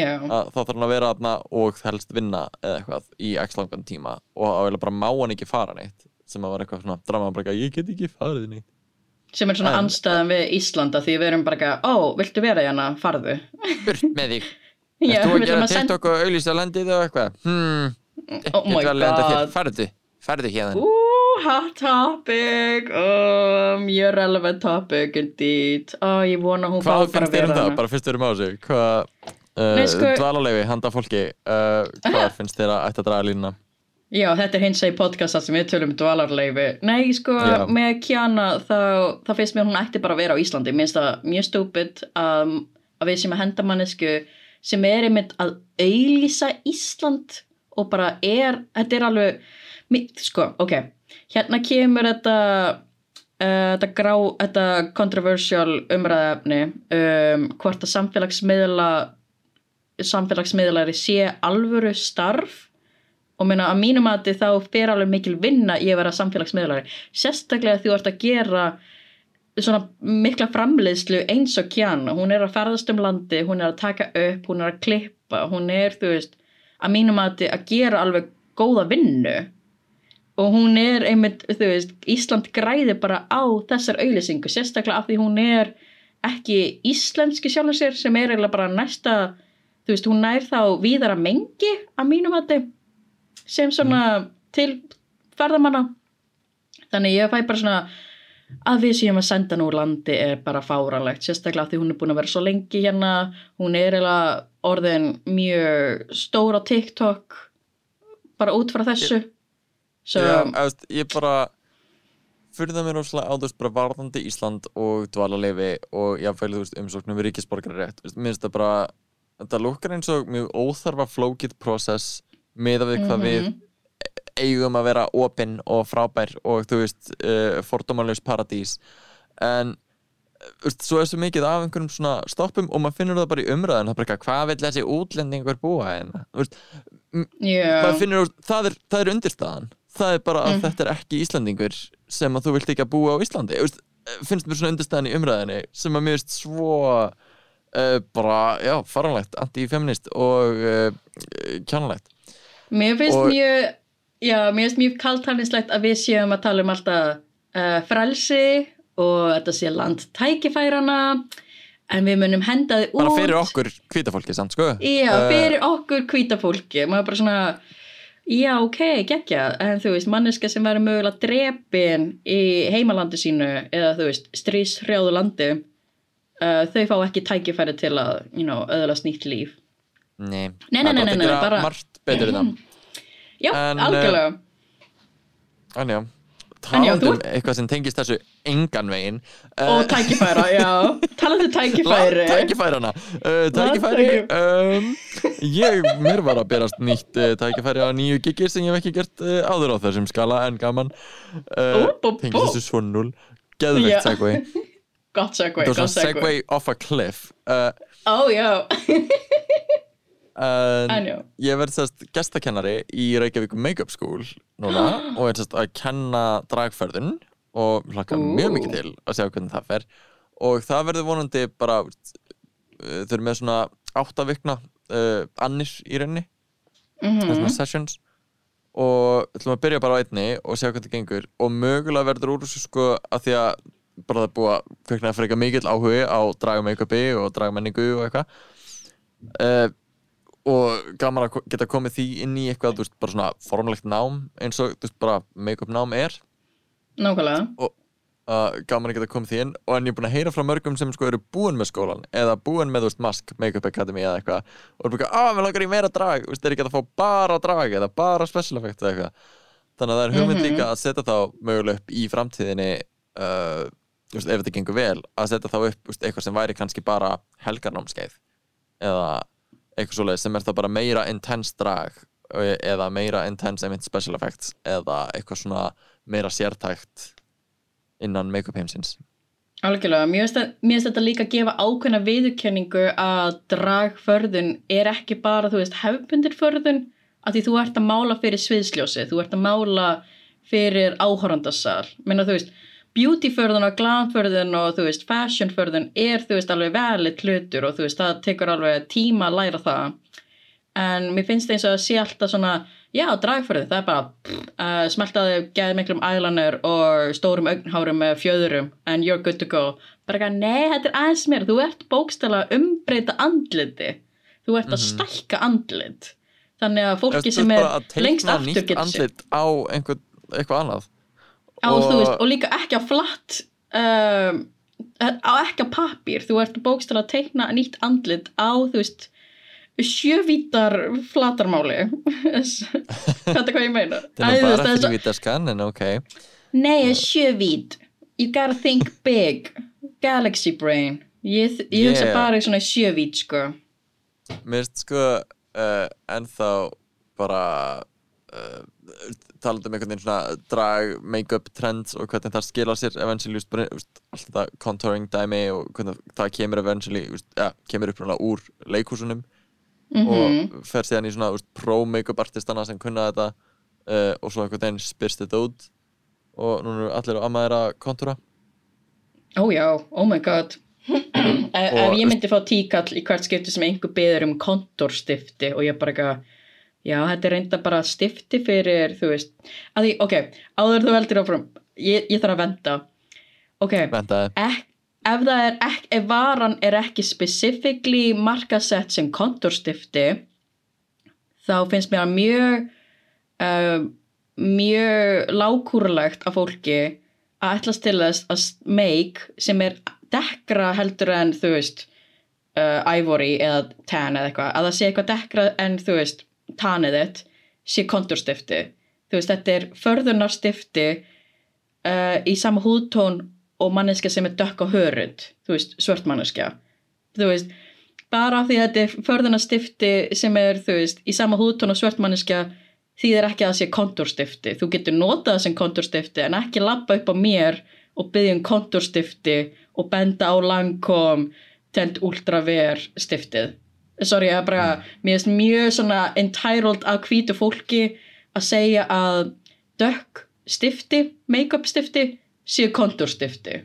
Að þá þarf hann að vera þarna og helst vinna eða eitthvað í x langan tíma og að eiginlega bara má hann ekki fara neitt sem að var eitthvað svona drama bara eitthvað, ég get ekki farið neitt. Sem er svona En- anstæðan við Íslanda því við erum bara ekki ó, viltu vera hérna, farðu. Burt með þú við að gera að TikTok og auðlýsa landið og eitthvað? Hmm, Oh my getur vel lenda þér, god. Farðu, farðu hérna Ú, hot topic. Oh, Mjög relevant topic indeed. Ó, ég vona hún Hvað finnst þér um vera það? Bara fyrst við erum á þessu Hvað, uh, sko- dvalarleifi, handa fólki uh, Hvað finnst þér að ætti að draga línuna? Já, þetta er hins að í podcasta sem við tölum um dvalarleifi. Nei, sko, Já. með Kjana þá, þá finnst mér hún ætti bara að vera á Íslandi. Mér finnst það mjög stúpid að, að við sem að henda mannesku sem er einmitt að auðlýsa Ísland og bara er, þetta er alveg, sko, ok, hérna kemur þetta, uh, þetta grá, þetta controversial umræðefni um hvort að samfélagsmiðla, samfélagsmiðlari sé alvöru starf. Og meina að mínum að þá fer alveg mikil vinna í að vera samfélagsmiðlari. Sérstaklega þú ert að gera svona mikla framleiðslu eins og Kjana, hún er að ferðast um landi hún er að taka upp, hún er að klippa hún er, þú veist, að mínum að að gera alveg góða vinnu. Og hún er einmitt, þú veist, Ísland græði bara á þessar auðlýsingu, sérstaklega af því hún er ekki íslenski sjálfur sér sem er eiginlega bara næsta þú veist, hún nær þá víðara mengi að mínum að sem svona til ferðamanna. Þannig ég fæ bara svona að við séum að senda nú úr landi er bara fáralegt, sérstaklega því hún er búin að vera svo lengi hérna, hún er eiginlega orðin mjög stór á TikTok bara út frá þessu. So, Já, eðast, ég bara fyrir það mér óslega á þú veist bara varðandi Ísland og dvalarleifi og ég fæli þú veist umsóknum við ríkisborgari rétt Þú veist, mér finnst það bara þetta lukkar eins og mjög óþarfa flókið process með við hvað við Mhm. eigum að vera opinn og frábær og þú veist uh, fordómanlaus paradís en þú veist, svo er svo mikið af einhverjum svona stoppum og maður finnur það bara í umræðin það er bara eitthvað, hvað vil þessi útlendingur búa hérna yeah. maður finnur, það er, það er undirstaðan það er bara að Mhm. þetta er ekki Íslandingur sem að þú vilt ekki að búa á Íslandi Þú veist, finnst mér svona undirstaðan í umræðinni sem að mér finnst svo bara, já, faranlegt anti-feminist og uh, kjánalegt. Mér finnst Og- mjög já, mér finnst mjög kaltælinslegt að við séum að tala um alltaf uh, frelsi og þetta sé land tækifærana en við munum henda þið út. bara fyrir okkur hvítafólki samt, sko. Já, Eh, fyrir okkur hvíta fólki maður bara svona já ok, geggja. En þú veist, manneska sem verður mögulega drepin í heimalandi sínu eða þú veist, stríshrjáðu landi uh, þau fá ekki tækifæri til að, you know, öðlast nýtt líf. Nei, Nei, nei, nei, nei, að nei, bara- margt betur í það. Já, En, uh, algjörlega. En En já, talandi þú- um eitthvað sem tengist þessu engan veginn og tækifæra, já. Talandi um tækifæri. Tækifærana. Uh, Tækifæri um, Ég, mér var að berast nýtt uh, tækifæri á nýju gigir sem ég hef ekki gert uh, áður á þessum skala en gaman. Uh. Tengist þessu svo null Já. Gott segway, gott segway. segway off a cliff. Uh, ó já, já ég verð sérst gestakennari í Reykjavík Makeup School núna og er sérst að kenna dragferðun og hlakka mjög mikið til að sjá hvernig það fer. Og það verður vonandi bara uh, þau eru með svona áttavikna uh, annir í rauninni. Mm -hmm. sessions. Og ætlum að byrja bara á einni og sjá hvernig það gengur. Og mögulega verður úr þessu sko að því að bara það er búið að kveikna freka mikill áhugi á dragmakeupi og dragmenningu og eitthvað. Uh, og gaman að geta komið því inn í eitthvað, þú veist, bara svona formlegt nám eins og, þú veist, bara make-up nám er. Nákvæmlega. Og uh, gaman að geta komið því inn. Og en ég er búin að heyra frá mörgum sem sko eru búin með skólan eða búin með, þú veist, mask, make-up academy eða eitthvað. Og eru búin að, að, mér langar í meira drag. Þú veist, er ekki að fá bara drag eða bara special effect eða eitthvað. Þannig að það er hugmynd Mhm. líka að setja þá mögulega upp í framtíðinni uh, ef þetta gengur vel að setja þá upp, eitthvað sem væri kannski bara helgarnámskeið eða eitthvað svoleið sem er þá bara meira intense drag eða meira intense einmitt special effects eða eitthvað svona meira sértækt innan make-up heimsins Algjörlega, mér finnst það- þetta líka að gefa ákveðna viðurkenningu að dragförðun er ekki bara, þú veist, hefbundir förðun að því þú ert að mála fyrir sviðsljósi, þú ert að mála fyrir áhorandasal. Menna, þú veist, beautyförðun og glamförðun og þú veist, fashionförðun er, þú veist, alveg velit hlutur og þú veist, það tekur alveg tíma að læra það. En mér finnst það eins og að sé alltaf svona, já, dragförðun, það er bara pff, uh, smeltaði gæði miklum eyeliner og stórum augnhárum með fjöðurum and you're good to go. Bara ekki, nei, þetta er aðeins mér, þú ert bókstala að umbreyta andliti. Þú ert að stækka andlit. Þannig að fólki sem er bara að lengst teikna aftur nýtt getur sér. andlit á einhver, eitthvað annað Og- veist, og líka ekki á flatt um, á ekki á pappír. Þú ert bókstala að teikna nýtt andlit á þú veist sjövítar flatarmáli. Þetta er hvað ég meina. Æ, er bara þrývítaskan en ok. Nei, sjövít. You gotta think big. Galaxy brain. Ég, ég hugsa Yeah. bara svona sjövít sko. Mér finnst sko uh, ennþá bara uh, talandi um einhvern veginn svona drag, make-up trends og hvernig það skila sér eventually, just, bara, just, allt þetta contouring dæmi og hvernig það kemur eventually, just, ja, kemur upp svona úr leikhúsunum Mhm. og fer síðan í svona just, pro make-up artistana sem kunna þetta uh, og svo einhvern veginn spyrst þetta út og núna eru allir á ammaðir að kontúra Ó já, oh my god ef, ég myndi fá tíkall í hvert skipti sem einhver beður um kontorstifti og ég bara eitthvað já, þetta er reynda bara stifti fyrir þú veist, að því, ok áður þú veldir áfram, ég, ég þarf að venda. Ok, ek, ef er ek, ef varan er ekki specifically markasett sem kontorstifti þá finnst mér að mjög uh, mjög lágkúrulegt af fólki að ætlast til þess að make sem er dekkra heldur en þú veist uh, ivory eða tan eða eitthvað að það sé eitthvað dekkra en þú veist tanið þitt sé konturstifti. Þú veist þetta er förðunarstifti uh, í sama húðtón og manneska sem er dökk á hörund. Þú veist svört manneska þú veist bara því þetta er förðunarstifti sem er þú veist í sama húðtón og svört manneska þýðir ekki að það sé konturstifti. Þú getur notað það sem konturstifti en ekki lappa upp á mér og byggja um konturstifti og benda á langkom tent ultraver stiftið sorry, ég er bara, mér finnst mjög svona entitled af hvítu fólki að segja að dökk stifti, make-up stifti séu konturstifti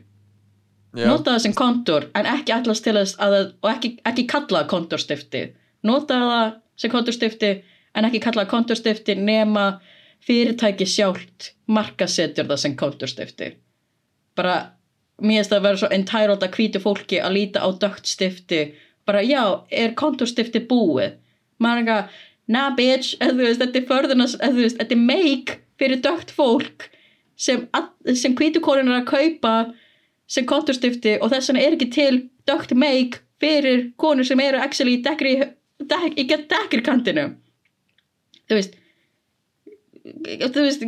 já, nota það sem kontur en ekki allast til þess að og ekki, ekki kalla það konturstifti nota það sem konturstifti en ekki kalla það konturstifti nema fyrirtæki sjálft markasetjur það sem konturstifti bara mér finnst það að vera svo entitled að hvítu fólki að líta á dögt stifti bara já, er konturstifti búið? Maður er eitthvað, nah bitch, veist, þetta er þú veist, þetta er make fyrir dögt fólk sem, sem hvítukonun er að kaupa sem konturstifti og þess vegna er ekki til dögt make fyrir konur sem eru actually í dekkri dek, í dekkri kantinu þú veist þú veist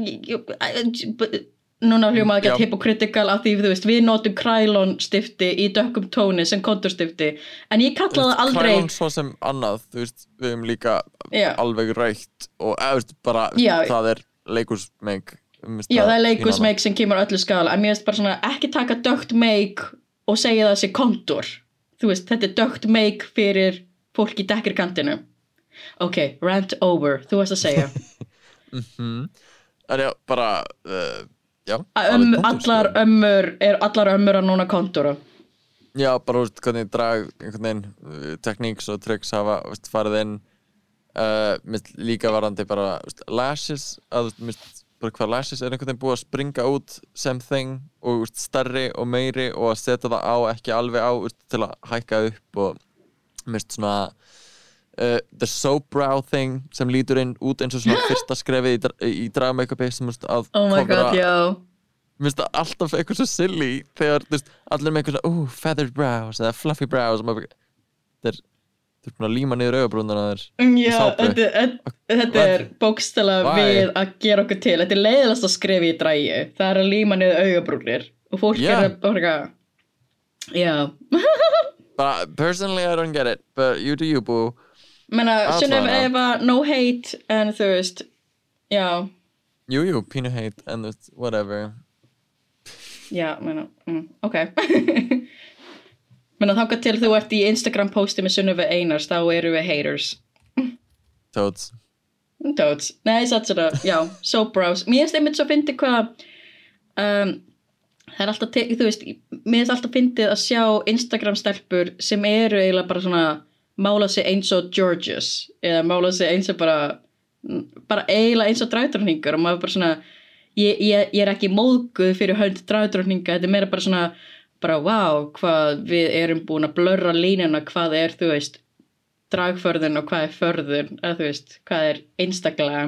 núna hljóma ekki Já. að hypocritical af því veist, við notum krælon stifti í dökkum tóni sem konturstifti en ég kalla það aldrei Krælon svo sem annað, þú veist, við hefum líka Já. alveg rætt og veist, bara, Já. það er leikursmeik Já, það er leikusmeik sem kemur öllu skala en mér finnst bara svona ekki taka dögt meik og segja það sé kontur þú veist, þetta er dögt meik fyrir fólk í dekkirkantinu ok, rant over, þú varst að segja mm En já, bara uh, Já, punktur, allar sko. ömmur er allar ömmur að núna kontura Já, bara, veist, hvernig drag uh, tekníks og tricks hafa, veist, farið inn uh, líka varandi bara, veist, lashes að, bara hvað lashes er einhvern veginn búið að springa út sem thing og, stærri og meiri og að setja það á, ekki alveg á, til að hækka upp og minnst svona uh, the soap brow thing sem lítur inn út eins og svona fyrsta skrefið í, dra í dragmakeupi sem, veist, að oh my god, já. Finnst það alltaf eitthvað svo silly þegar veist, allir með eitthvað svona ooh, feathered brows eða fluffy brows er, þú ert búin að líma niður augabrúnuna þér. Mm, Já, þetta, þetta, þetta er bókstala við að gera okkur til. Þetta er leiðilegast að skrefi í dræju Það er að líma niður augabrúnir Og fólk Já. er að bara Já, bara, personally I don't get it but you do you boo menna, Allavega. Sunnef Eva, no hate En þú veist, já. Jú, jú, pínu hate and it's whatever. Já, menna, mm, ok. Menna, þangað til þú ert í Instagram posti með Sunnef Einars Þá eru við haters. Toads Toads, nei, satt sér að, já, so browse Mér finnst einmitt svo fyndi hvað um, Það er alltaf, þú veist Mér finnst alltaf fyndið að sjá Instagram stelpur sem eru eiginlega bara svona mála sig eins og Georges eða mála sig eins og bara bara eiginlega eins og dræðdrókningar og maður bara svona ég, ég, ég er ekki móðguð fyrir hönd dræðdrókninga, þetta er meira bara svona bara wow, hvað við erum búin að blörra línuna, hvað er, þú veist dragförðun og hvað er förðun eða þú veist, hvað er einstaklega.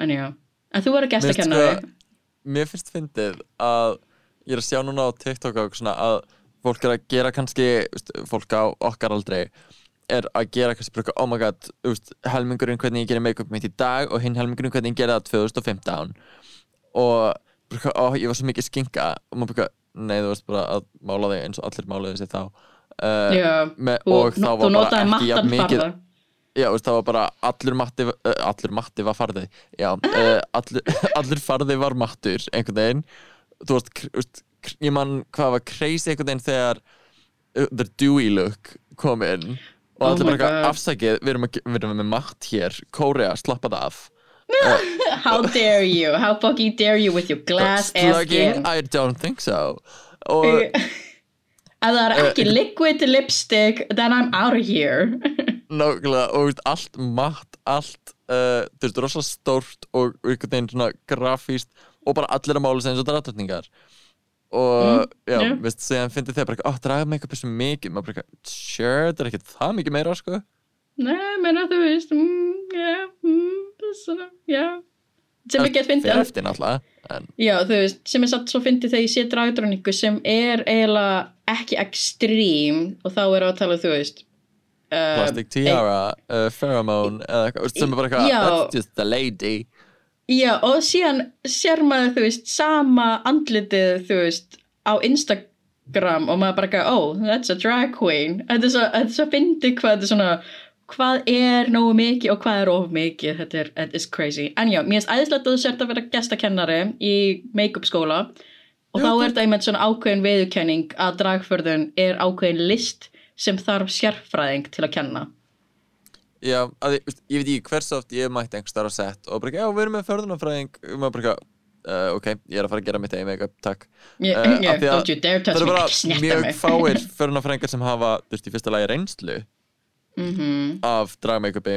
En já. En þú verður Mér finnst gestakennari sko- mér finnst fyndið að ég er að sjá núna á TikTok að fólk er að gera kannski fólk á okkar aldrei er að gera kannski eitthvað, oh my god helmingurinn hvernig ég gerir make-up mitt í dag og hinn helmingurinn hvernig ég gerir það 2015 og eitthvað, ó, ég var svo mikið skinka og maður eitthvað, nei þú veist bara að mála þig eins og allir málaði sig þá. Uh, já, með, þú, og þá var bara ekki jafn mikið Já, veist, það var bara allur matti uh, allur matti var farði. Já, uh, allur, allur farði var mattur einhvern veginn. Þú veist, ég man hvað var crazy einhvern veginn þegar uh, the dewy look kom inn og Oh allir bara eitthvað afsakið við erum, að, við erum með matt hér, Korea, slappað af. How dare you, how fucking dare you with your glass ass slugging, I don't think so. Og ef það er ekki liquid lipstick then I'm out of here. Nákvæmlega, og veist, allt matt allt, uh, þú veist, rosa stórt og einhvern veginn svona grafíst og bara allir að mála sig eins og dráttöfningar og já, já. veist, segjan fyndi þegar bara, ó, draga make-up er svo mikið. Maður bara, eitthvað, sure, þetta er ekkert það mikið meira, sko. Nei, menna þú veist mm, já, mm, svona, já. Sem ekki að fyndi en, Já, þú veist, sem er satt svo fyndið þegar ég sé dragdróningu sem er eiginlega ekki ekstrím og þá er að tala, þú veist uh, plastic tiara, uh, pheromone eða eitthvað, veist, sem er bara eitthvað, that's just the lady Já, og síðan sér maður, þú veist, sama andlitið, þú veist, á Instagram og maður bara ekki, oh, that's a drag queen. Þetta er svo, þetta er svo fyndið hvað þetta er svona, hvað er nógu mikið og hvað er of mikið, þetta er, þetta is crazy. En já, mér finnst æðislegt að þú sért að vera gestakennari í make-up skóla og þá er þetta einmitt svona ákveðin veðukenning að dragförðun er ákveðin list sem þarf sérfræðing til að kenna. Já, að, ég, ég veit ekki hversu oft ég hef mætt einhver starf á set og bara, ekki, já, við erum með förðunarfræðing og maður bara, eitthvað, uh, ok, ég er að fara að gera mitt eigin make-up, takk Yeah, Eh, yeah, því að don't you dare touch Það eru me, bara ekki snerta mjög mig. fáir förðunarfræðingar sem hafa, þú veist, í fyrsta lagi reynslu Mhm. af drag-make-upi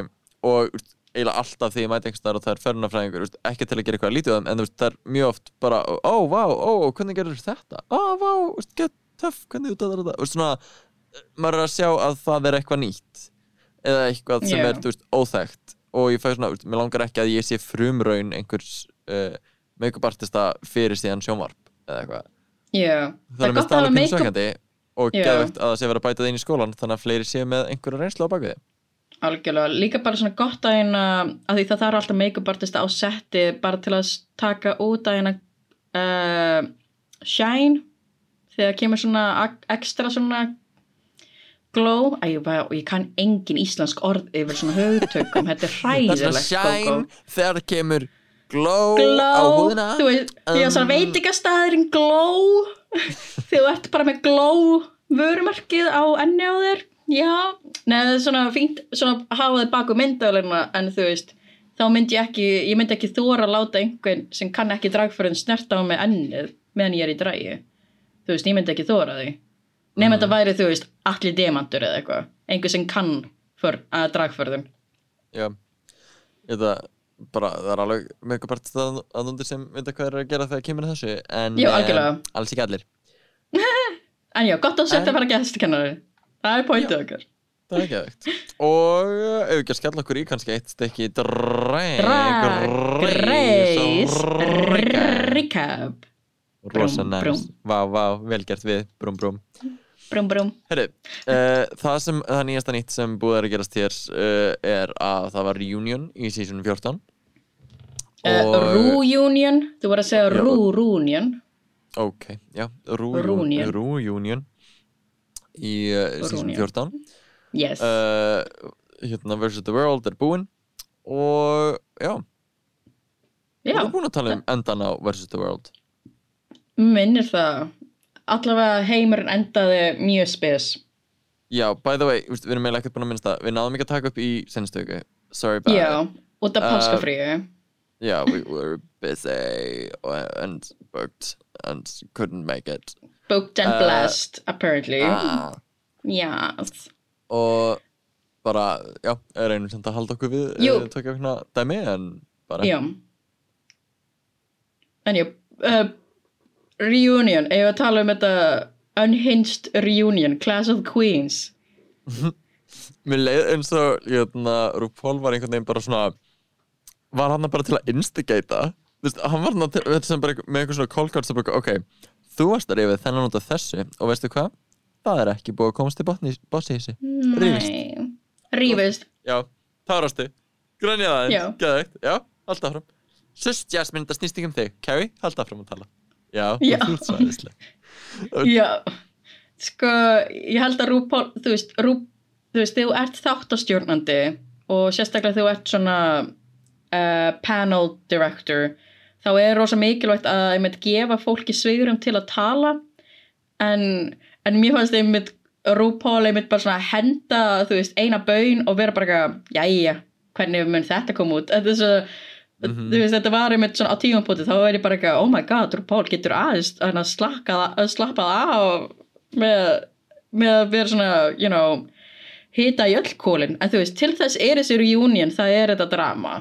og eiginlega alltaf því ég mæti einhver starf og það er förðunarfræðingur, ekki til að gera eitthvað lítið á þeim, en veist, það er mjög oft bara, ó, vá, ó, hvernig gerður þetta? Ó, vá, get töff, hvernig þú svona, maður er að sjá að það er eitthvað nýtt eða eitthvað sem Já. er, þú veist, óþekkt. Og ég fæ svona, mér langar ekki að ég sé frumraun einhvers uh, make-up artista fyrir síðan sjónvarp eða eitthvað. Já, þannig að mér gott að hafa stala pínu make-up sökandi og Já. geðvegt að það sé verið að bæta það inn í skólan þannig að fleiri séu með einhverja reynslu á bakvið algjörlega, líka bara svona gott að hérna að því það þarf alltaf make-up artista á setti bara til að taka út að hérna uh, shine þegar kemur svona ekstra svona glow, Æ, ég, kann engin íslensk orð yfir svona höftökum, þetta er Það er svona hræðilegt shine Gógó. þegar það kemur glow, á glow, húðina. Þú veist, því að svona Um. veitingastæðurinn glow þegar þú ert bara með glow vörumarkið á enni á þér. Já, neða það er svona fínt svona að hafa þið baku myndavælina en þú veist, þá myndi ég ekki ég myndi ekki þóra að láta einhvern sem kann ekki dragförðin snerta á með ennið meðan ég er í dragi. Þú veist, ég myndi ekki þóra því nema Mm. þetta væri, þú veist, allir demantur eða eitthvað, einhver sem kann för, að dragförðin Já, að bara, það er alveg make-up artista að núndir sem veit hvað er að gera þegar kemur þessu en Jú, algjörlega. em, alls ekki allir. En já, gott að setja En- bara gestkennari. Það er pointið okkar. Það er aðeikt Og uh, ef við ekki að skella okkur í kannski eitt stykki Drag Race Recap. Rosa næst. Vá, vá, vel gert við. Brum, brum Brum brum Herri, uh, það sem það nýjasta nýtt sem búið er að gerast hér uh, er að það var reunion í season 14 uh, Rú-union Þú var að segja Já. Rú-rúnion Ok, já, Rúnion. Rú-union í season Rúnion. 14 Yes. Hérna versus the world er búinn og já, við erum búin að tala um endan á versus the world? Minnir það Allavega heimurinn endaði mjög spes. Já, by the way, við erum eiginlega ekkert búin að minnst það. Við náðum ekki að taka upp í senstu viku. Sorry about Já, it. út af Uh, páskafríu yeah, we were busy and booked and couldn't make it. Booked and uh, blessed, apparently. ah. Yes og bara, já, reynum samt að halda okkur við Jú. uh, tökja okkur dæmi en bara. Já. En já uh, Reunion, ef að tala um þetta Unhinged Reunion Class of Queens. Mér leið eins og jötna, RuPaul var einhvern veginn bara svona var hann bara til að instigata? Þú veist, hann var til, bara með einhver svona callcard sem bara, ok, þú varst að reyfið þennan út af þessu og veistu hvað? Það er ekki búið að komast til þessu. Rífist. Rífist Já, tárastu Grænja það Já. einn, geðveikt, já, halda áfram. Sust Jasmine, það snýst ekki um þig. Carrie, halda áfram að tala Já, Já. þú ert svo aðeinsleg Já. Sko, ég held að RuPaul Þú veist, Ru, þú veist, þú ert þáttastjórnandi og sérstaklega þú ert svona uh, panel director þá er rosa mikilvægt að ég með gefa fólki svigurum til að tala. En, en mér fannst einmitt RuPaul einmitt bara svona henda þú veist, eina baun og vera bara eitthvað, jæja, hvernig mun þetta koma út? Þetta er svo Mhm. þú veist, þetta var einmitt svona á tímapunkti þá er ég bara eitthvað, oh my god, RuPaul getur aðeins að slaka það, slappa það af með, með að vera svona, you know hita í öll kólin, en þú veist, til þess er þessi reunion, það er þetta drama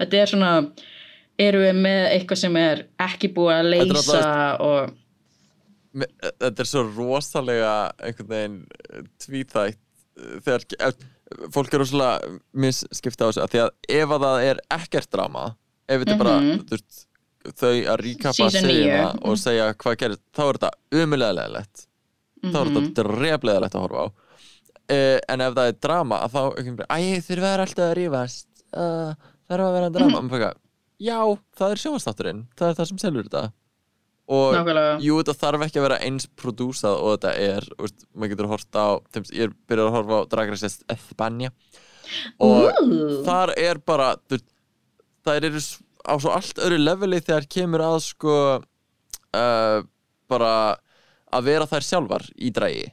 þetta er svona erum við með eitthvað sem er ekki búið að leysa og Þetta er svo rosalega einhvern veginn eh, tvíþætt þegar ef, fólk er rosalega misskipta á þessu því að ef að það er ekkert drama ef þetta er bara Mhm. veist, þau að ríkapa Season segjuna níu. og segja hvað gerist þá er þetta umulega leðilegt þá er Mhm. þetta drefleðilegt að horfa á uh, en ef það er drama að þá þeir verða alltaf að rífast uh, það er að vera drama mm -hmm. já, það er sjónvastátturinn það er það sem selur þetta og nákvæmlega. Jú, þetta þarf ekki að vera eins prodúsað og þetta er, veist, maður getur hort á þeim, ég er byrjað að horfa á Drag Race Espanja og Ooh. þar er bara þær eru á svo allt öðru leveli þegar kemur að sko uh, bara að vera þær sjálfar í dragi.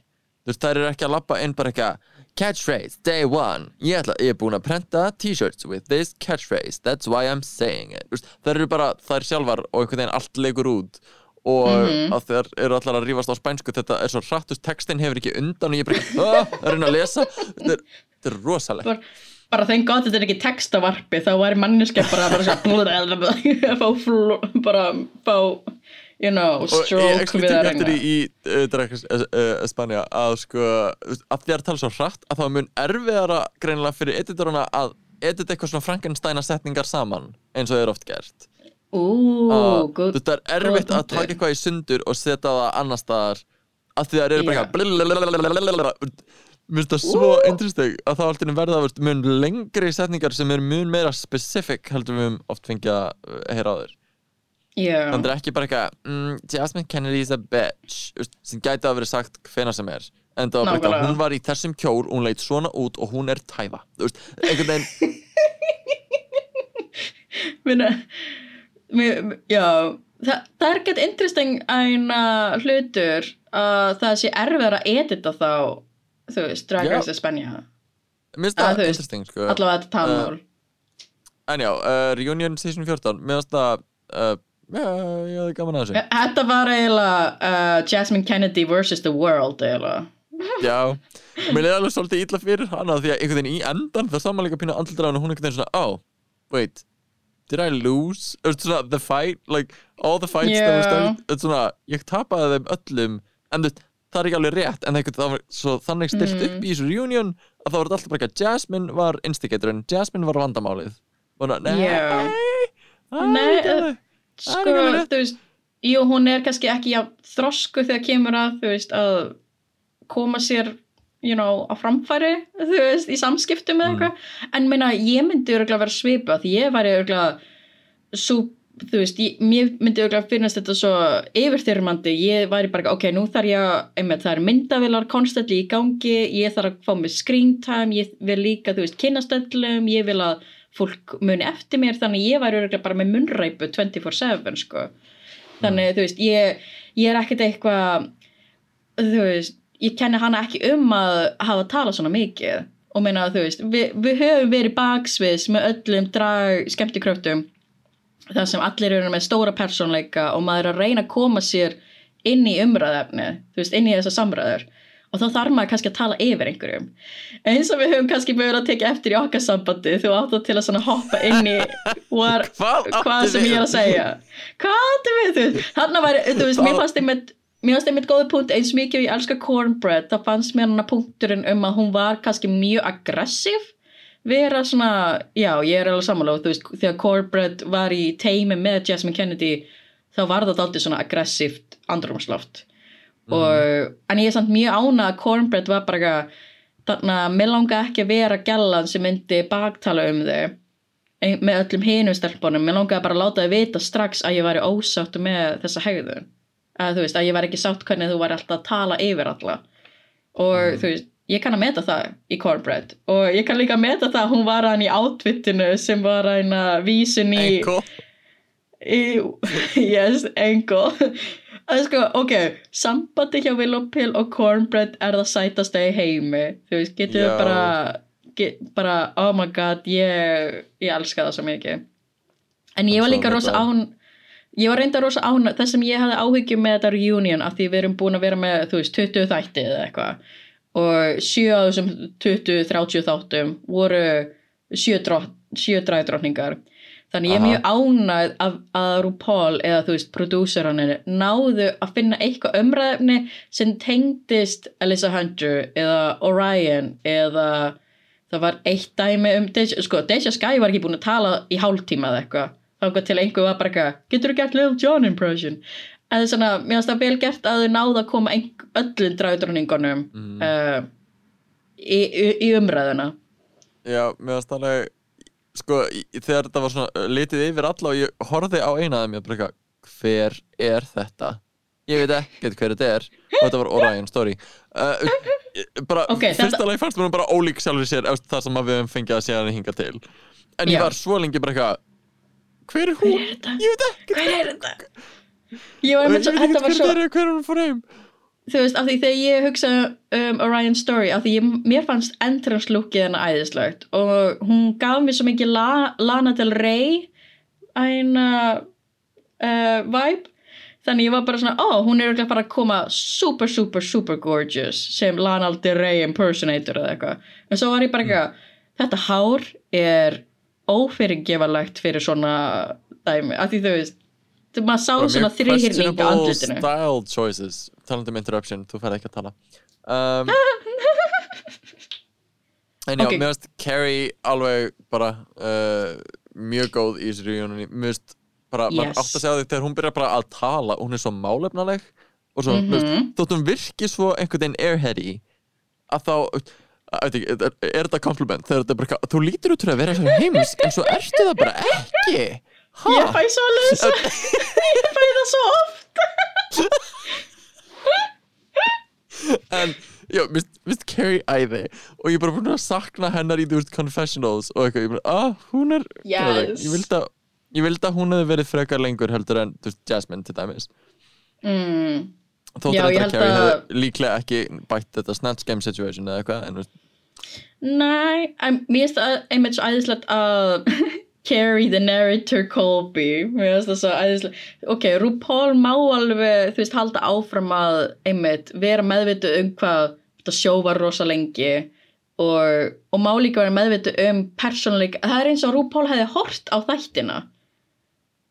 Þær eru ekki að lappa inn bara eitthvað catchphrase, day one. Ég, ætla, ég er búin að prenta t-shirts with this catchphrase, that's why I'm saying it. Þær eru bara þær sjálfar og einhvern veginn allt leikur út og Mhm. að þeir eru allar að rífast á spænsku þetta er svo hrattust, textin hefur ekki undan og ég er bara, "Ah," að reyna að lesa. Þetta er, þetta er rosalegt. Bara, bara þeim gott þetta er ekki textavarpi þá væri manneska bara, að bara fá you know, og ég að eftir í, í uh, Spanja að sko að að tala svo hratt að það er mun erfiðara greinilega fyrir editoruna að edita eitthvað svona Frankensteina setningar saman eins og er oft gert Ú, að good þetta er erfitt að taka eitthvað í sundur og setja það annar staðar að því það eru bara eitthvað mér finnst það svo interesting að það alltaf verða mun lengri setningar sem eru mun meira specific heldur við höfum oft að uh, heyra á þér þannig er ekki bara eitthvað mm, Jasmine Kennedy is a bitch sem gæti að verið sagt hvena sem er. En það var bara eitthvað, hún var í þessum kjól hún leit svona út og hún er tæfa einhvern veginn minna Já, það, það er gett interesting eina hlutur að það sé erfiðar að edita þá þú veist, Drag. Race Espanja mér finnst Að það interesting sko. allavega þetta talmál en já, uh, Reunion Season 14 mér finnst það uh, já, ég hafði gaman að þessu Þetta var eiginlega uh, Jasmine Kennedy versus the world eiginlega Já, mér leiði alveg svolítið illa fyrir hana því að einhvern veginn í endan það samanleika pínu andlitra og hún einhvern veginn svona oh, wait, did I lose? Svona, the fight, like all the fights that were Já. started, it's svona ég tapaði þeim öllum en þú það er ekki alveg rétt en það var svo þannig stilt Mm. upp í þessu reunion að það var alltaf bara ekki að Jasmine var instigatorinn, Jasmine var vandamálið og nei, Já. það Nei, er Sko, þú veist Jú, hún er kannski ekki á þrosku þegar kemur að, þú veist, að koma sér, you know, á framfæri, þú veist, í samskiptum eða Mm. eitthvað, en meina, ég myndi örgulega vera svipa, því ég væri örgulega svo, þú veist, ég, myndi örgulega finnast þetta svo yfirþyrmandi, ég væri bara, ok, nú þarf ég einmitt, það er myndavilar konstantli í gangi, ég þarf að fá mig screen time, ég vil líka, þú veist, kynastöllum, ég vil að fólk muni eftir mér, þannig ég væri örgulega bara með munnræpu 24-7, sko. Þannig, þú veist, ég, ég er ekkert eitthvað þú veist, ég kenni hana ekki um að hafa talað svona mikið. Og meina að þú veist, við, við höfum verið baksviðs með öllum drag skemmtikröftum þar sem allir eru með stóra persónleika og maður er að reyna að koma sér inn í umræðefni, þú veist, inn í þessar samræður. Og þá þarf maður kannski að tala yfir einhverjum. Eins og við höfum kannski mögulega að tekið eftir í okkar sambandi þú átt að til að hoppa inn í what, Hvað áttu sem ég er að segja. Hvað áttu við þú veist? Þarna væri, þú veist, mér fannst einmitt mér fannst einmitt góði punkt eins mikið og ég elska cornbread þá fannst mér hana punkturinn um að hún var kannski mjög aggressiv vera svona, já, ég er alveg sammála þú veist, þegar cornbread var í teimi með Jasmine Kennedy þá var það aldrei svona aggressíft andrumsloft og, en ég er samt mjög ána að cornbread var bara eitthvað þannig að mér langa ekki að vera gælan sem myndi baktala um þau með öllum hinum stelpunum. Mér langaði bara að láta þau vita strax að ég væri ósáttu með þessa hegðun að þú veist, að ég væri ekki sátt hvernig þú væri alltaf að tala yfir alla. Og þú veist, ég kann að meta það í cornbread. Og ég kann líka að meta það að hún var hann í outfitinu sem var hann að vísun í Enko. Í, yes, engo það er sko, ok sambandi hjá Willow Pill og Cornbread er það sætasta í heimi. Þú veist, getur við bara get, bara, oh my god ég, ég elska það svo mikið. En ég var líka rosa án ég var reynda rosa án það sem ég hafði áhyggjum með þetta reunion af því við erum búin að vera með, þú veist, 20 þætti eða eitthvað. Og 7 af þessum 20-30 þáttum voru 7 drott, sjö dragdrottningar þannig ég er mjög ánægð að, að RuPaul eða þú veist, prodúseranir náðu að finna eitthvað umræðefni sem tengdist Alyssa Hunter eða Orion eða það var eitt dæmi um sko, Deja Sky var ekki búin að tala í hálftíma eða eitthvað þá til einhver var bara eitthvað getur þú gert Lil Jon impression en það er svona, mér finnst það vel gert að þau náðu að koma öllum dragdroningunum Mm. uh, í, í, í umræðuna Já, mér varst alveg sko, þegar þetta var svona uh, litið yfir alla og ég horfði á eina af þeim ég bara eitthvað, hver er þetta? Ég veit ekkert hver þetta er og þetta var Orion Story uh, bara, Ok, fyrsta þetta- lagi fannst mér bara ólík sjálfur sér eftir það sem við höfum fengið að sé hann hinga til en ég Já. var svo lengi bara eitthvað hver er hún? hver er þetta? Ég veit ekkert hver er þetta? ég var einmitt svo, þetta var svo er, hver er hún fór heim þú veist, af því þegar ég hugsa um Orion Story, af því ég, mér fannst entrance lookið hennar æðislegt og hún gaf mér svo mikið La, Lana Del Rey eina uh, vibe þannig ég var bara svona, ó, hún er bara að koma super, super, super gorgeous sem Lana Del Rey impersonator eða eitthvað, en svo var ég bara eitthvað þetta hár er ófyrirgefarlegt fyrir svona dæmi, af því þú veist maður sá Bara svona þrýhyrning á andlutinu style choices talandi um interruption, þú færði ekki að tala um, en já, Ok. mér finnst Carrie alveg bara uh, mjög góð í þessu reunioni mér finnst bara, maður Yes. átt að segja því þegar hún byrjar bara að tala, hún er svo málefnaleg og svo, mm Mhm. veist, þótt hún virki svo einhvern veginn airheady að þá ekki, er, er þetta compliment þegar þetta er bara, þú lítur út fyrir að vera svo heims en svo ertu það bara ekki? Ha? Ég fæ svo svo Ég fæ það svo oft. En já, mist, Carrie æði og ég er bara búin að sakna hennar í þú veist confessionals og eitthvað, ég bara, ah, hún er Yes. ég vildi að ég vildi að hún hefði verið frekar lengur heldur en þú veist, Jasmine til dæmis. Mm. þóttur þetta að Carrie hefði líklega ekki bætt þetta snatch game situation eða eitthvað en Nei, mér finnst það einmitt svo æðislegt að Carrie the narrator Colby. Mér finnst það svo æðislegt. Ok, RuPaul má alveg þú veist halda áfram að einmitt vera meðvitu um hvað þetta sjó var rosa lengi og, og má líka vera meðvitu um persónuleik, það er eins og RuPaul hefði hort á þættina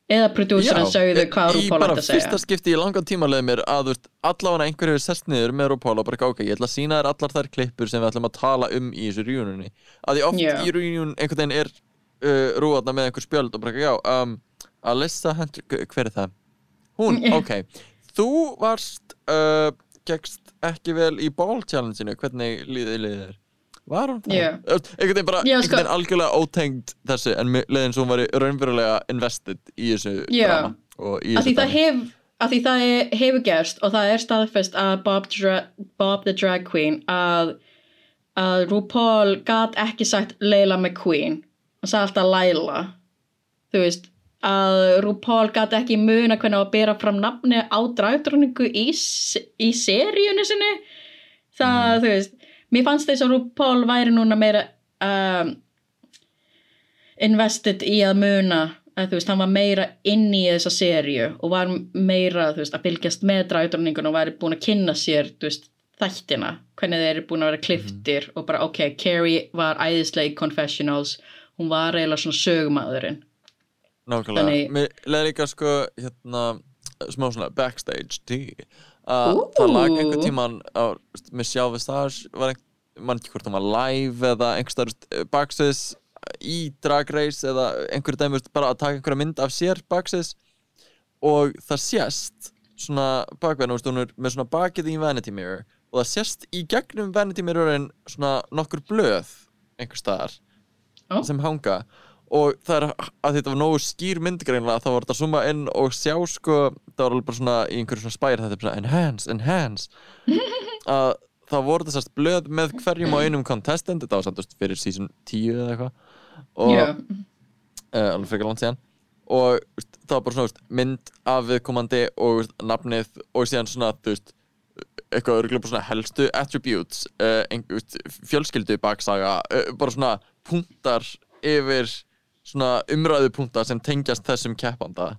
eða prodúsirinn sögðu hvað í RuPaul bara ætti að segja fyrsta skipti í langan tíma leið mér að veist, allavega einhver hefur sest niður með RuPaul og bara ok, ég ætla að sína þér allar þær klippur sem við ætlum að tala um í þessu reunioni að því oft Já. í reunion einhvern veginn er uh, rúðarna með einhver spjöld og bara já, um, Hunter, hver er það? Hún, ok þú varst uh, gegst ekki vel í ball challenge-inu hvernig líðið þér? Var hún. Uh, einhvern veginn bara, einhvern sko- veginn algjörlega ótengd þessu en leiðin svo hún var raunverulega invested í þessu Já. drama í að því þessu það dæmi. hef að því það er, hefur gerst og það er staðfest að Bob, Dra Bob the Drag Queen að, að RuPaul gat ekki sagt Leila McQueen og sagði alltaf Laila þú veist að RuPaul gat ekki muna hvernig að bera fram nafni á dragdróningu í, í seríunni sinni það þú veist mér fannst þess að RuPaul væri núna meira um, invested í að muna að þú veist, hann var meira inn í þessa seríu og var meira, þú veist, að fylgjast með dragdróningun og væri búin að kynna sér, þú veist, þættina, hvernig þeir eru búin að vera kliftir og bara, ok, Carrie var æðislega í Confessionals, hún var eiginlega svona sögumadurinn. Nákvæmlega, Þannig- mér leði líka sko hérna, smá svona backstage tea að það lag einhver tíman á, með Sjá Vistage var einhver, mann ekki hvort hann var live eða einhver stær baksins í Drag Race eða einhver dæmi bara að taka einhverja mynd af sér baksins og það sést svona bakveðin, veist, hún er með svona bakið í Vanity Mirror og það sést í gegnum Vanity Mirrorin svona nokkur blöð einhver staðar Ó. sem hanga. og það er að þetta var nógu skýr mynd greinlega þá var þetta að zooma inn og sjá sko það var alveg bara svona í einhverju svona spær þetta er bara enhance, enhance. Að það voru þessast blöð með hverjum og einum contestant þetta var samt þú veist, fyrir season 10 eða eitthvað. Og Já, uh, alveg frekar langt síðan. Og veist, það var bara svona veist, mynd af viðkomandi og veist, nafnið og síðan svona þú veist eitthvað örgulega bara svona helstu attributes uh, veist, fjölskyldu baksaga uh, bara svona punktar yfir svona umræðu punktar sem tengjast þessum keppanda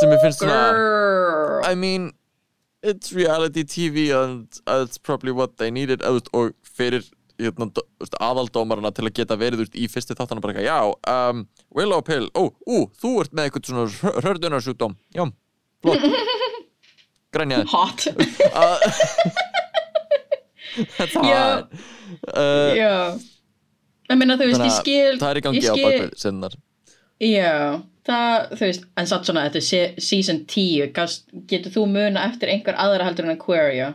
sem ég finnst svona girl. I mean it's reality TV and that's probably what they needed og, og fyrir hérna, aðaldómarana til að geta verið í fyrstu þáttan bara eitthvað, já, um, Willow Pill ó, ú, þú ert með eitthvað svona hördunarsjúkdóm, já, flott grænjaði Hot. Uh, That's Já. hard uh, Já. Ég meina, veist, ég skil... það er í gangi ég á skil- bakvið sinnar Já, það, þú veist, en satt svona, þetta er se- season 10, gast, getur þú muna eftir einhver aðra heldur en Aquaria?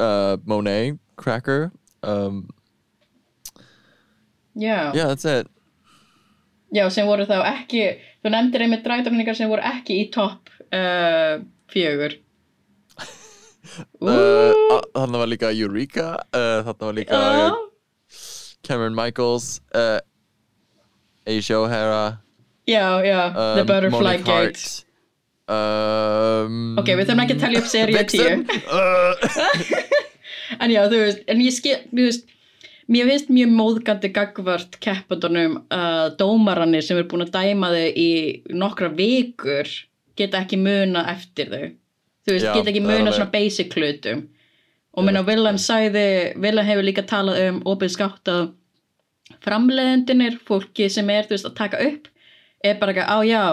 uh, Monet, Cracker um, Já. yeah, that's it Já, sem voru þá ekki, þú nefndir einmitt dræðdókningar sem voru ekki í topp uh, fjögur. uh, þarna var líka Eureka uh, þarna var líka Já. Cameron Michaels uh, Asia O'Hara Já, já, The um, Butterfly Monique Gate. Um, Ok, við þurfum ekki að telja upp seríu 10. Vixen uh, En já, þú veist, en ég skil, þú veist, mér finnst mjög móðgandi gagvart keppandunum að dómarannir sem er búin að dæma þau í nokkra vikur geta ekki muna eftir þau. Þú veist, Já, geta ekki muna svona basic hlutum. Og minna, Willem sagði, Willem hefur líka talað um opið skátt að framleiðendinir, fólki sem er, þú veist, að taka upp, er bara eitthvað, á já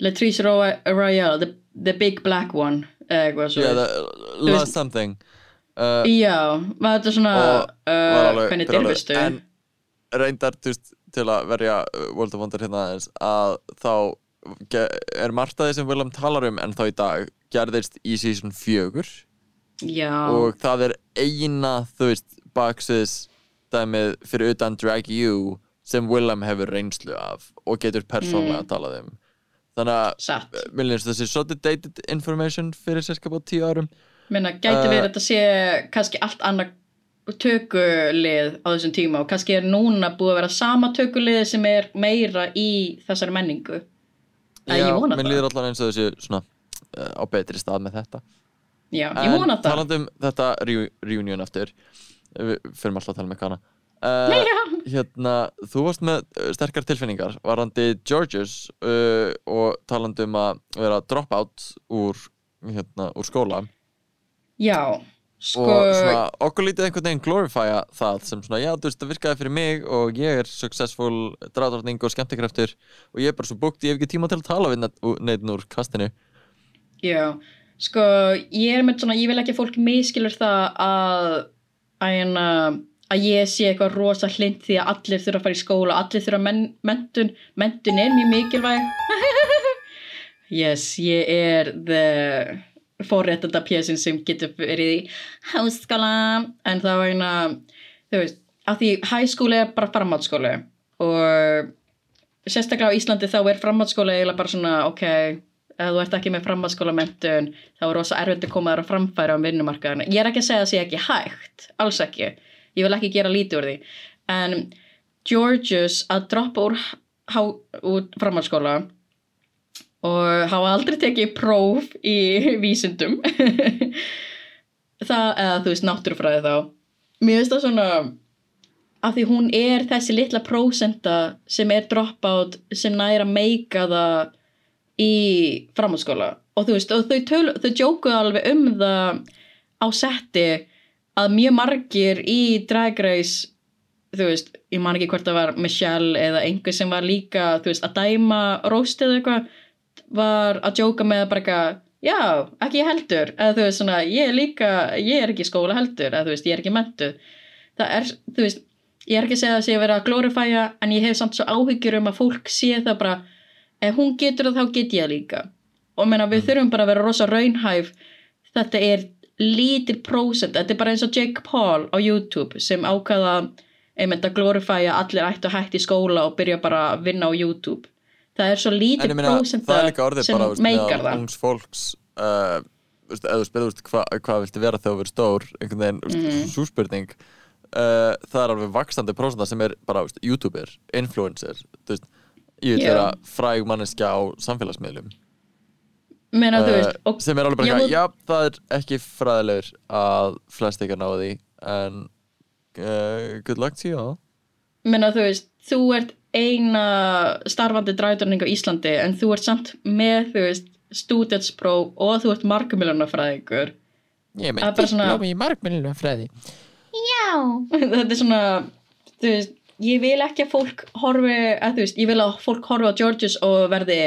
Latrice Ro- Royale, the, the big black one eitthvað svo yeah, lost something. Uh, já, var þetta svona uh, hvernig dyrfistu en reyndar þú veist, til að verja uh, World of Wonder hérna aðeins að þá er margt að því sem Willem talar um en þá í dag gerðist í season 4 já, og það er eina þú veist baksins dæmið fyrir utan Drag You sem Willem hefur reynslu af og getur persónlega Mm. talað um. Þannig að mér finnst þessi svolítið dated information fyrir sérskap á tíu árum. Meina, gæti Uh, verið að þetta sé kannski allt annað tökulið á þessum tíma og kannski er núna búið að vera sama tökulið sem er meira í þessari menningu. Æ, ég vona mér það. líður allan eins og þessi svona uh, á betri stað með þetta Já, ég vona um þetta reu reunion aftur við fyrir alltaf að tala með kana. Uh, Já, hérna, þú varst með uh, sterkar tilfinningar varandi Georges uh, og talandi um að vera drop out úr, hérna, úr skóla. Já sko, og svona okkur lítið einhvern veginn glorifya það sem svona, já, þú veist, það virkaði fyrir mig og ég er successful dráttarning og skemmtikraftur og ég er bara svo búkt, ég hef ekki tíma til að tala við neitt úr kastinu. Já, sko ég er með svona, ég vil ekki að fólk miskilur það að að, hérna, að ég sé eitthvað rosa hlind því að allir þurfa að fara í skóla allir þurfa men, mentun mentun er mjög mikilvæg. Yes, ég er the forréttanda pjössin sem getur verið í háskóla. En það var eina þú veist, að því hæskóli er bara framhaldsskóli og sérstaklega á Íslandi þá er framhaldsskóli eiginlega bara svona, ok ef þú ert ekki með framhaldsskóla mentun þá er rosa erfitt að koma þér að framfæra á vinnumarkaðinu. Ég er ekki að segja að það sé ekki hægt alls ekki, ég vil ekki gera lítið úr því. En Georgius að droppa úr, úr framhaldsskóla og hafa aldrei tekið próf í vísindum það, eða þú veist náttúrufræði þá. Mér finnst það svona af því hún er þessi litla prósenta sem er dropout sem næra meika það í framhaldsskóla. Og þú veist, og þau, töl, þau jókuðu alveg um það á setti að mjög margir í Drag Race þú veist, ég man ekki hvort það var Michelle eða einhver sem var líka þú veist, að dæma róst eða eitthvað var að jóka með bara eitthvað já, ekki ég heldur. Eða þú veist svona, ég er líka, ég er ekki skóla heldur. Eða þú veist, ég er ekki mentuð það er, þú veist, ég er ekki að segja sé að vera að glorifæja en ég hef samt svo áhyggjur um að fólk sé það bara ef hún getur það þá get ég það líka og meina við þurfum bara að vera rosa raunhæf þetta er lítil prósent, þetta er bara eins og Jake Paul á YouTube sem ákvaða einmitt að glorifæja allir ættu að hætti í skóla og byrja bara að vinna á YouTube það er svo lítil prósent það er líka orðið sem meikar það ungs fólks uh, eða spyrir veist, hva, hvað viltu vera þegar þú verður stór einhvern veginn, mm Mhm. -hmm. svo spurning uh, það er alveg vaksandi prósenda sem er bara veist, youtuber, influencer þú veist, ég vil Já. vera fræg manneskja á samfélagsmiðlum. Meina uh, veist og, sem er alveg bara, Já, já, já, það er ekki fræðilegur að flest ekki að ná því en uh, good luck to you all. Meina þú veist, þú ert eina starfandi dræðurning á Íslandi en þú ert samt með þú veist studentspróf og þú ert markumiljónafræðingur ég Það er bara svona- í margmenninu fræði þetta er svona þú veist, ég vil ekki að fólk horfi, að þú veist, ég vil að fólk horfi á Georges og verði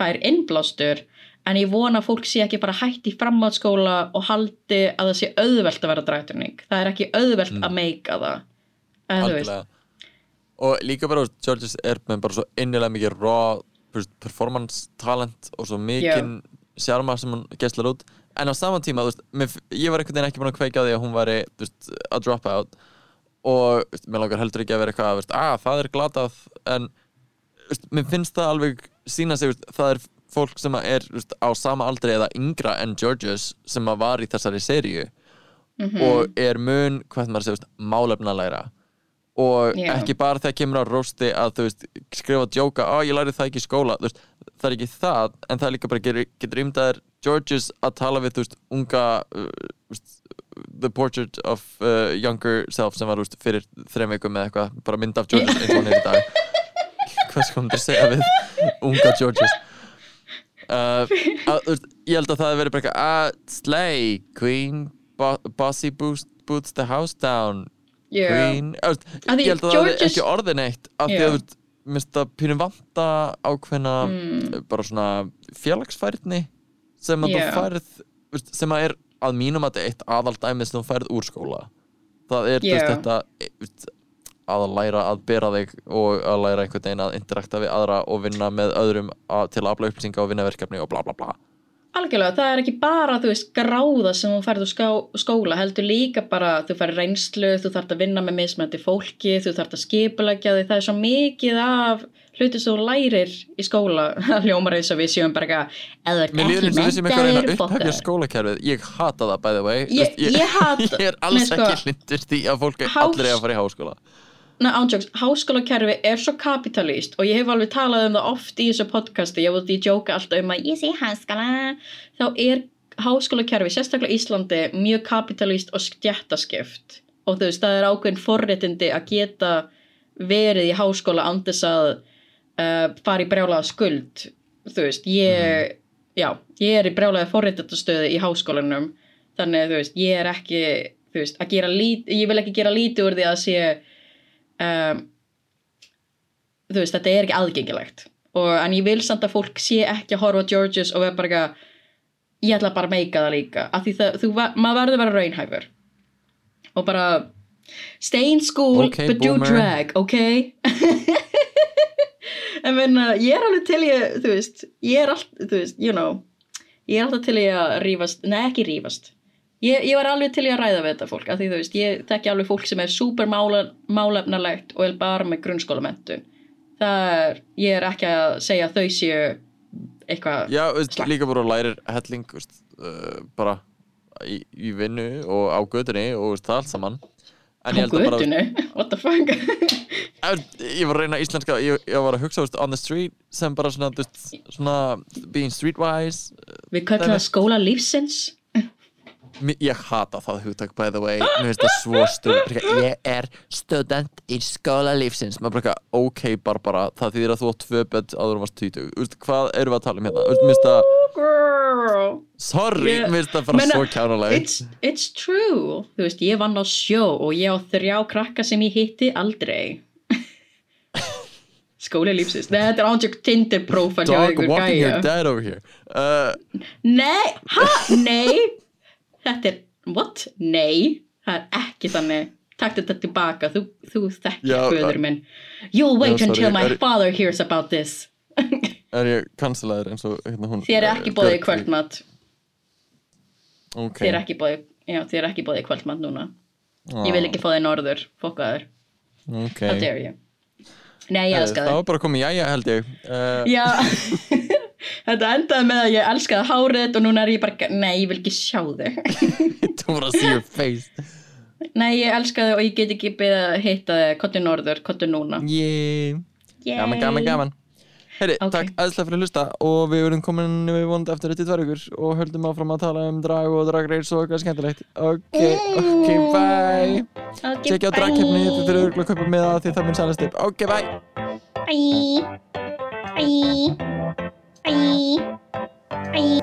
fær innblástur en ég vona að fólk sé ekki bara hætt í framhaldsskóla og haldi að það sé auðvelt að vera drætturning það er ekki auðvelt Mm. að meika það. Að þú veist, Og líka bara, Georges er með bara svo innilega mikið raw performance talent og svo mikinn sjarma sem hann gæslar út. En á saman tíma, þú veist, ég var einhvern veginn ekki búin að kveika því að hún veist, að drop out og veist, mér langar heldur ekki að vera eitthvað að það er glatað en veist, mér finnst það alveg sína sig, veist, það er fólk sem er á sama aldri eða yngra en Georges sem var í þessari seríu Mhm. og er mun, hvað maður segist, málefnalæra og Já. ekki bara þegar kemur á rósti að skrifa djóka, á ég læri það ekki í skóla það er ekki það, en það er líka bara getur, getur ímdaðir Georges að tala við, unga uh, the portrait of uh, younger self sem var, þú veist, fyrir þreim vikum eða eitthvað, bara mynd af Georges eins og hún er í dag hvað sko hún að segja við unga Georges uh, að, þú veist, ég held að það hefur verið bara eitthvað að slay, queen bo bossy boost, boots the house down yeah. queen Þú því ég held að það hefði Georges- ekki orðin eitt af því Já. að þú minnst að pínum vanta ákveðna Mm. bara svona félagsfærni sem að Já. þú færð veist, sem að er að mínum að þetta er eitt aðaldæmið sem þú færð úr skóla. Það er yeah. þetta e, veist, að læra að bera þig og að læra einhvern veginn að interakta við aðra og vinna með öðrum að, til að afla upplýsinga og vinna verkefni og bla bla bla. Algjörlega, það er ekki bara, þú veist, gráða sem þú færð úr ská, skóla, heldur líka bara, þú færð reynslu, þú þarft að vinna með mismændi fólki, þú þarft að skipulegja því, það er svo mikið af hluti þú lærir í skóla, hljómar eins og við séum bara eða menntaður, upphefja fokkaður. skólakerfið. Ég hata það by the way. Ég- Þú ég hata- Ég er alls sko, ekki hlindur því að fólk er allir eiga að fara í háskóla. Nei, ántjóks, háskólakerfi er svo kapitalíst og ég hef alveg talað um það oft í þessu podcasti, ég veit ég jóka alltaf um að ég sé háskóla, þá er háskólakerfi, sérstaklega Íslandi, mjög kapitalíst og stjættaskipt og þú veist, það er ákveðin forréttindi að geta verið í háskóla þess að uh, fara í brjálaða skuld, þú veist, ég, já, ég er í brjálaða forréttindastöðu í háskólanum, þannig þú veist, ég er ekki, þú veist, að gera lít, ég vil ekki gera lítið úr því að sé um, þú veist, þetta er ekki aðgengilegt. Og, en ég vil samt að fólk sé ekki að horfa Georges og vera bara eitthvað ég ætla bara að meika það líka. Af því það, þú, maður verður að vera raunhæfur. Og bara stay in school Ok, but do boomer. drag, ok en menna ég er alveg til ég, þú veist ég er allt, þú veist, you know ég er alltaf til ég að rífast, nei ekki rífast. Ég, ég var alveg til ég að ræða við þetta fólk af því þú veist, ég þekki alveg fólk sem er super mála, málefnalegt og er bara með grunnskólamentun það er, ég er ekki að segja þau séu eitthvað Já, veist, líka bara lærir helling veist, uh, bara í, í vinnu og á götunni og veist, það allt saman En ég held að bara götunni, what the fuck Ég var að reyna íslenska ég, ég var að hugsa veist, on the street sem bara svona, veist, svona being streetwise við köllum Dæmi. það skóla lífsins Ég hata það hugtak by the way. Ég er student í skóla lífsins. Maður bara ok Barbara Það þýðir að þú átt tvö bett áður um varst 20 Úst, Hvað erum við að tala um hérna? Úst, girl. Sorry Ég- Mér finnst það bara svo kjánuleg it's, it's true. Þú veist, ég vann á sjó og ég á þrjá krakka sem ég hitti aldrei. Skóli lífsins. Nei, þetta er ántjökk Tinder profile Dog walking your dad over here. Uh, Nei, ha, nei Þetta er, what? Nei, það er ekki þannig. Takk þetta tilbaka, þú, þú þekkir uh, minn. You'll wait já, sorry, until my er- father hears about this. Er ég cancelaður eins og hérna hún Þér er ekki bóðið í Björk? kvöldmat. Ok. Þér er ekki bóðið Já, þér er ekki bóðið í kvöldmat núna. Ég vil ekki fá þig norður, fokkaður. Ok. How dare you. Nei, ég Eh, elska Það þig. var bara komið jæja held ég. Uh, Já Þetta endaði með að ég elskaði hárið og núna er ég bara, nei, ég vil ekki sjá þig. Don't wanna see your face. Nei, ég elskaði og ég get ekki beðið að þig. Kottu norður, kottu núna. Yeah Gaman, Yay. gaman, gaman Heyri, Ok. takk aðeinslega fyrir að hlusta og við verðum komin við vonandi eftir þetta í tvær ykkur og höldum áfram að tala um drag og drag race og eitthvað skemmtilegt. Ok, ok, bye. Ok, Tjekkja á dragkeppni, þið þurfum örugglega að kaupa með það því það mun sannast upp. Ok, bye. Bye. Bye. 阿姨阿姨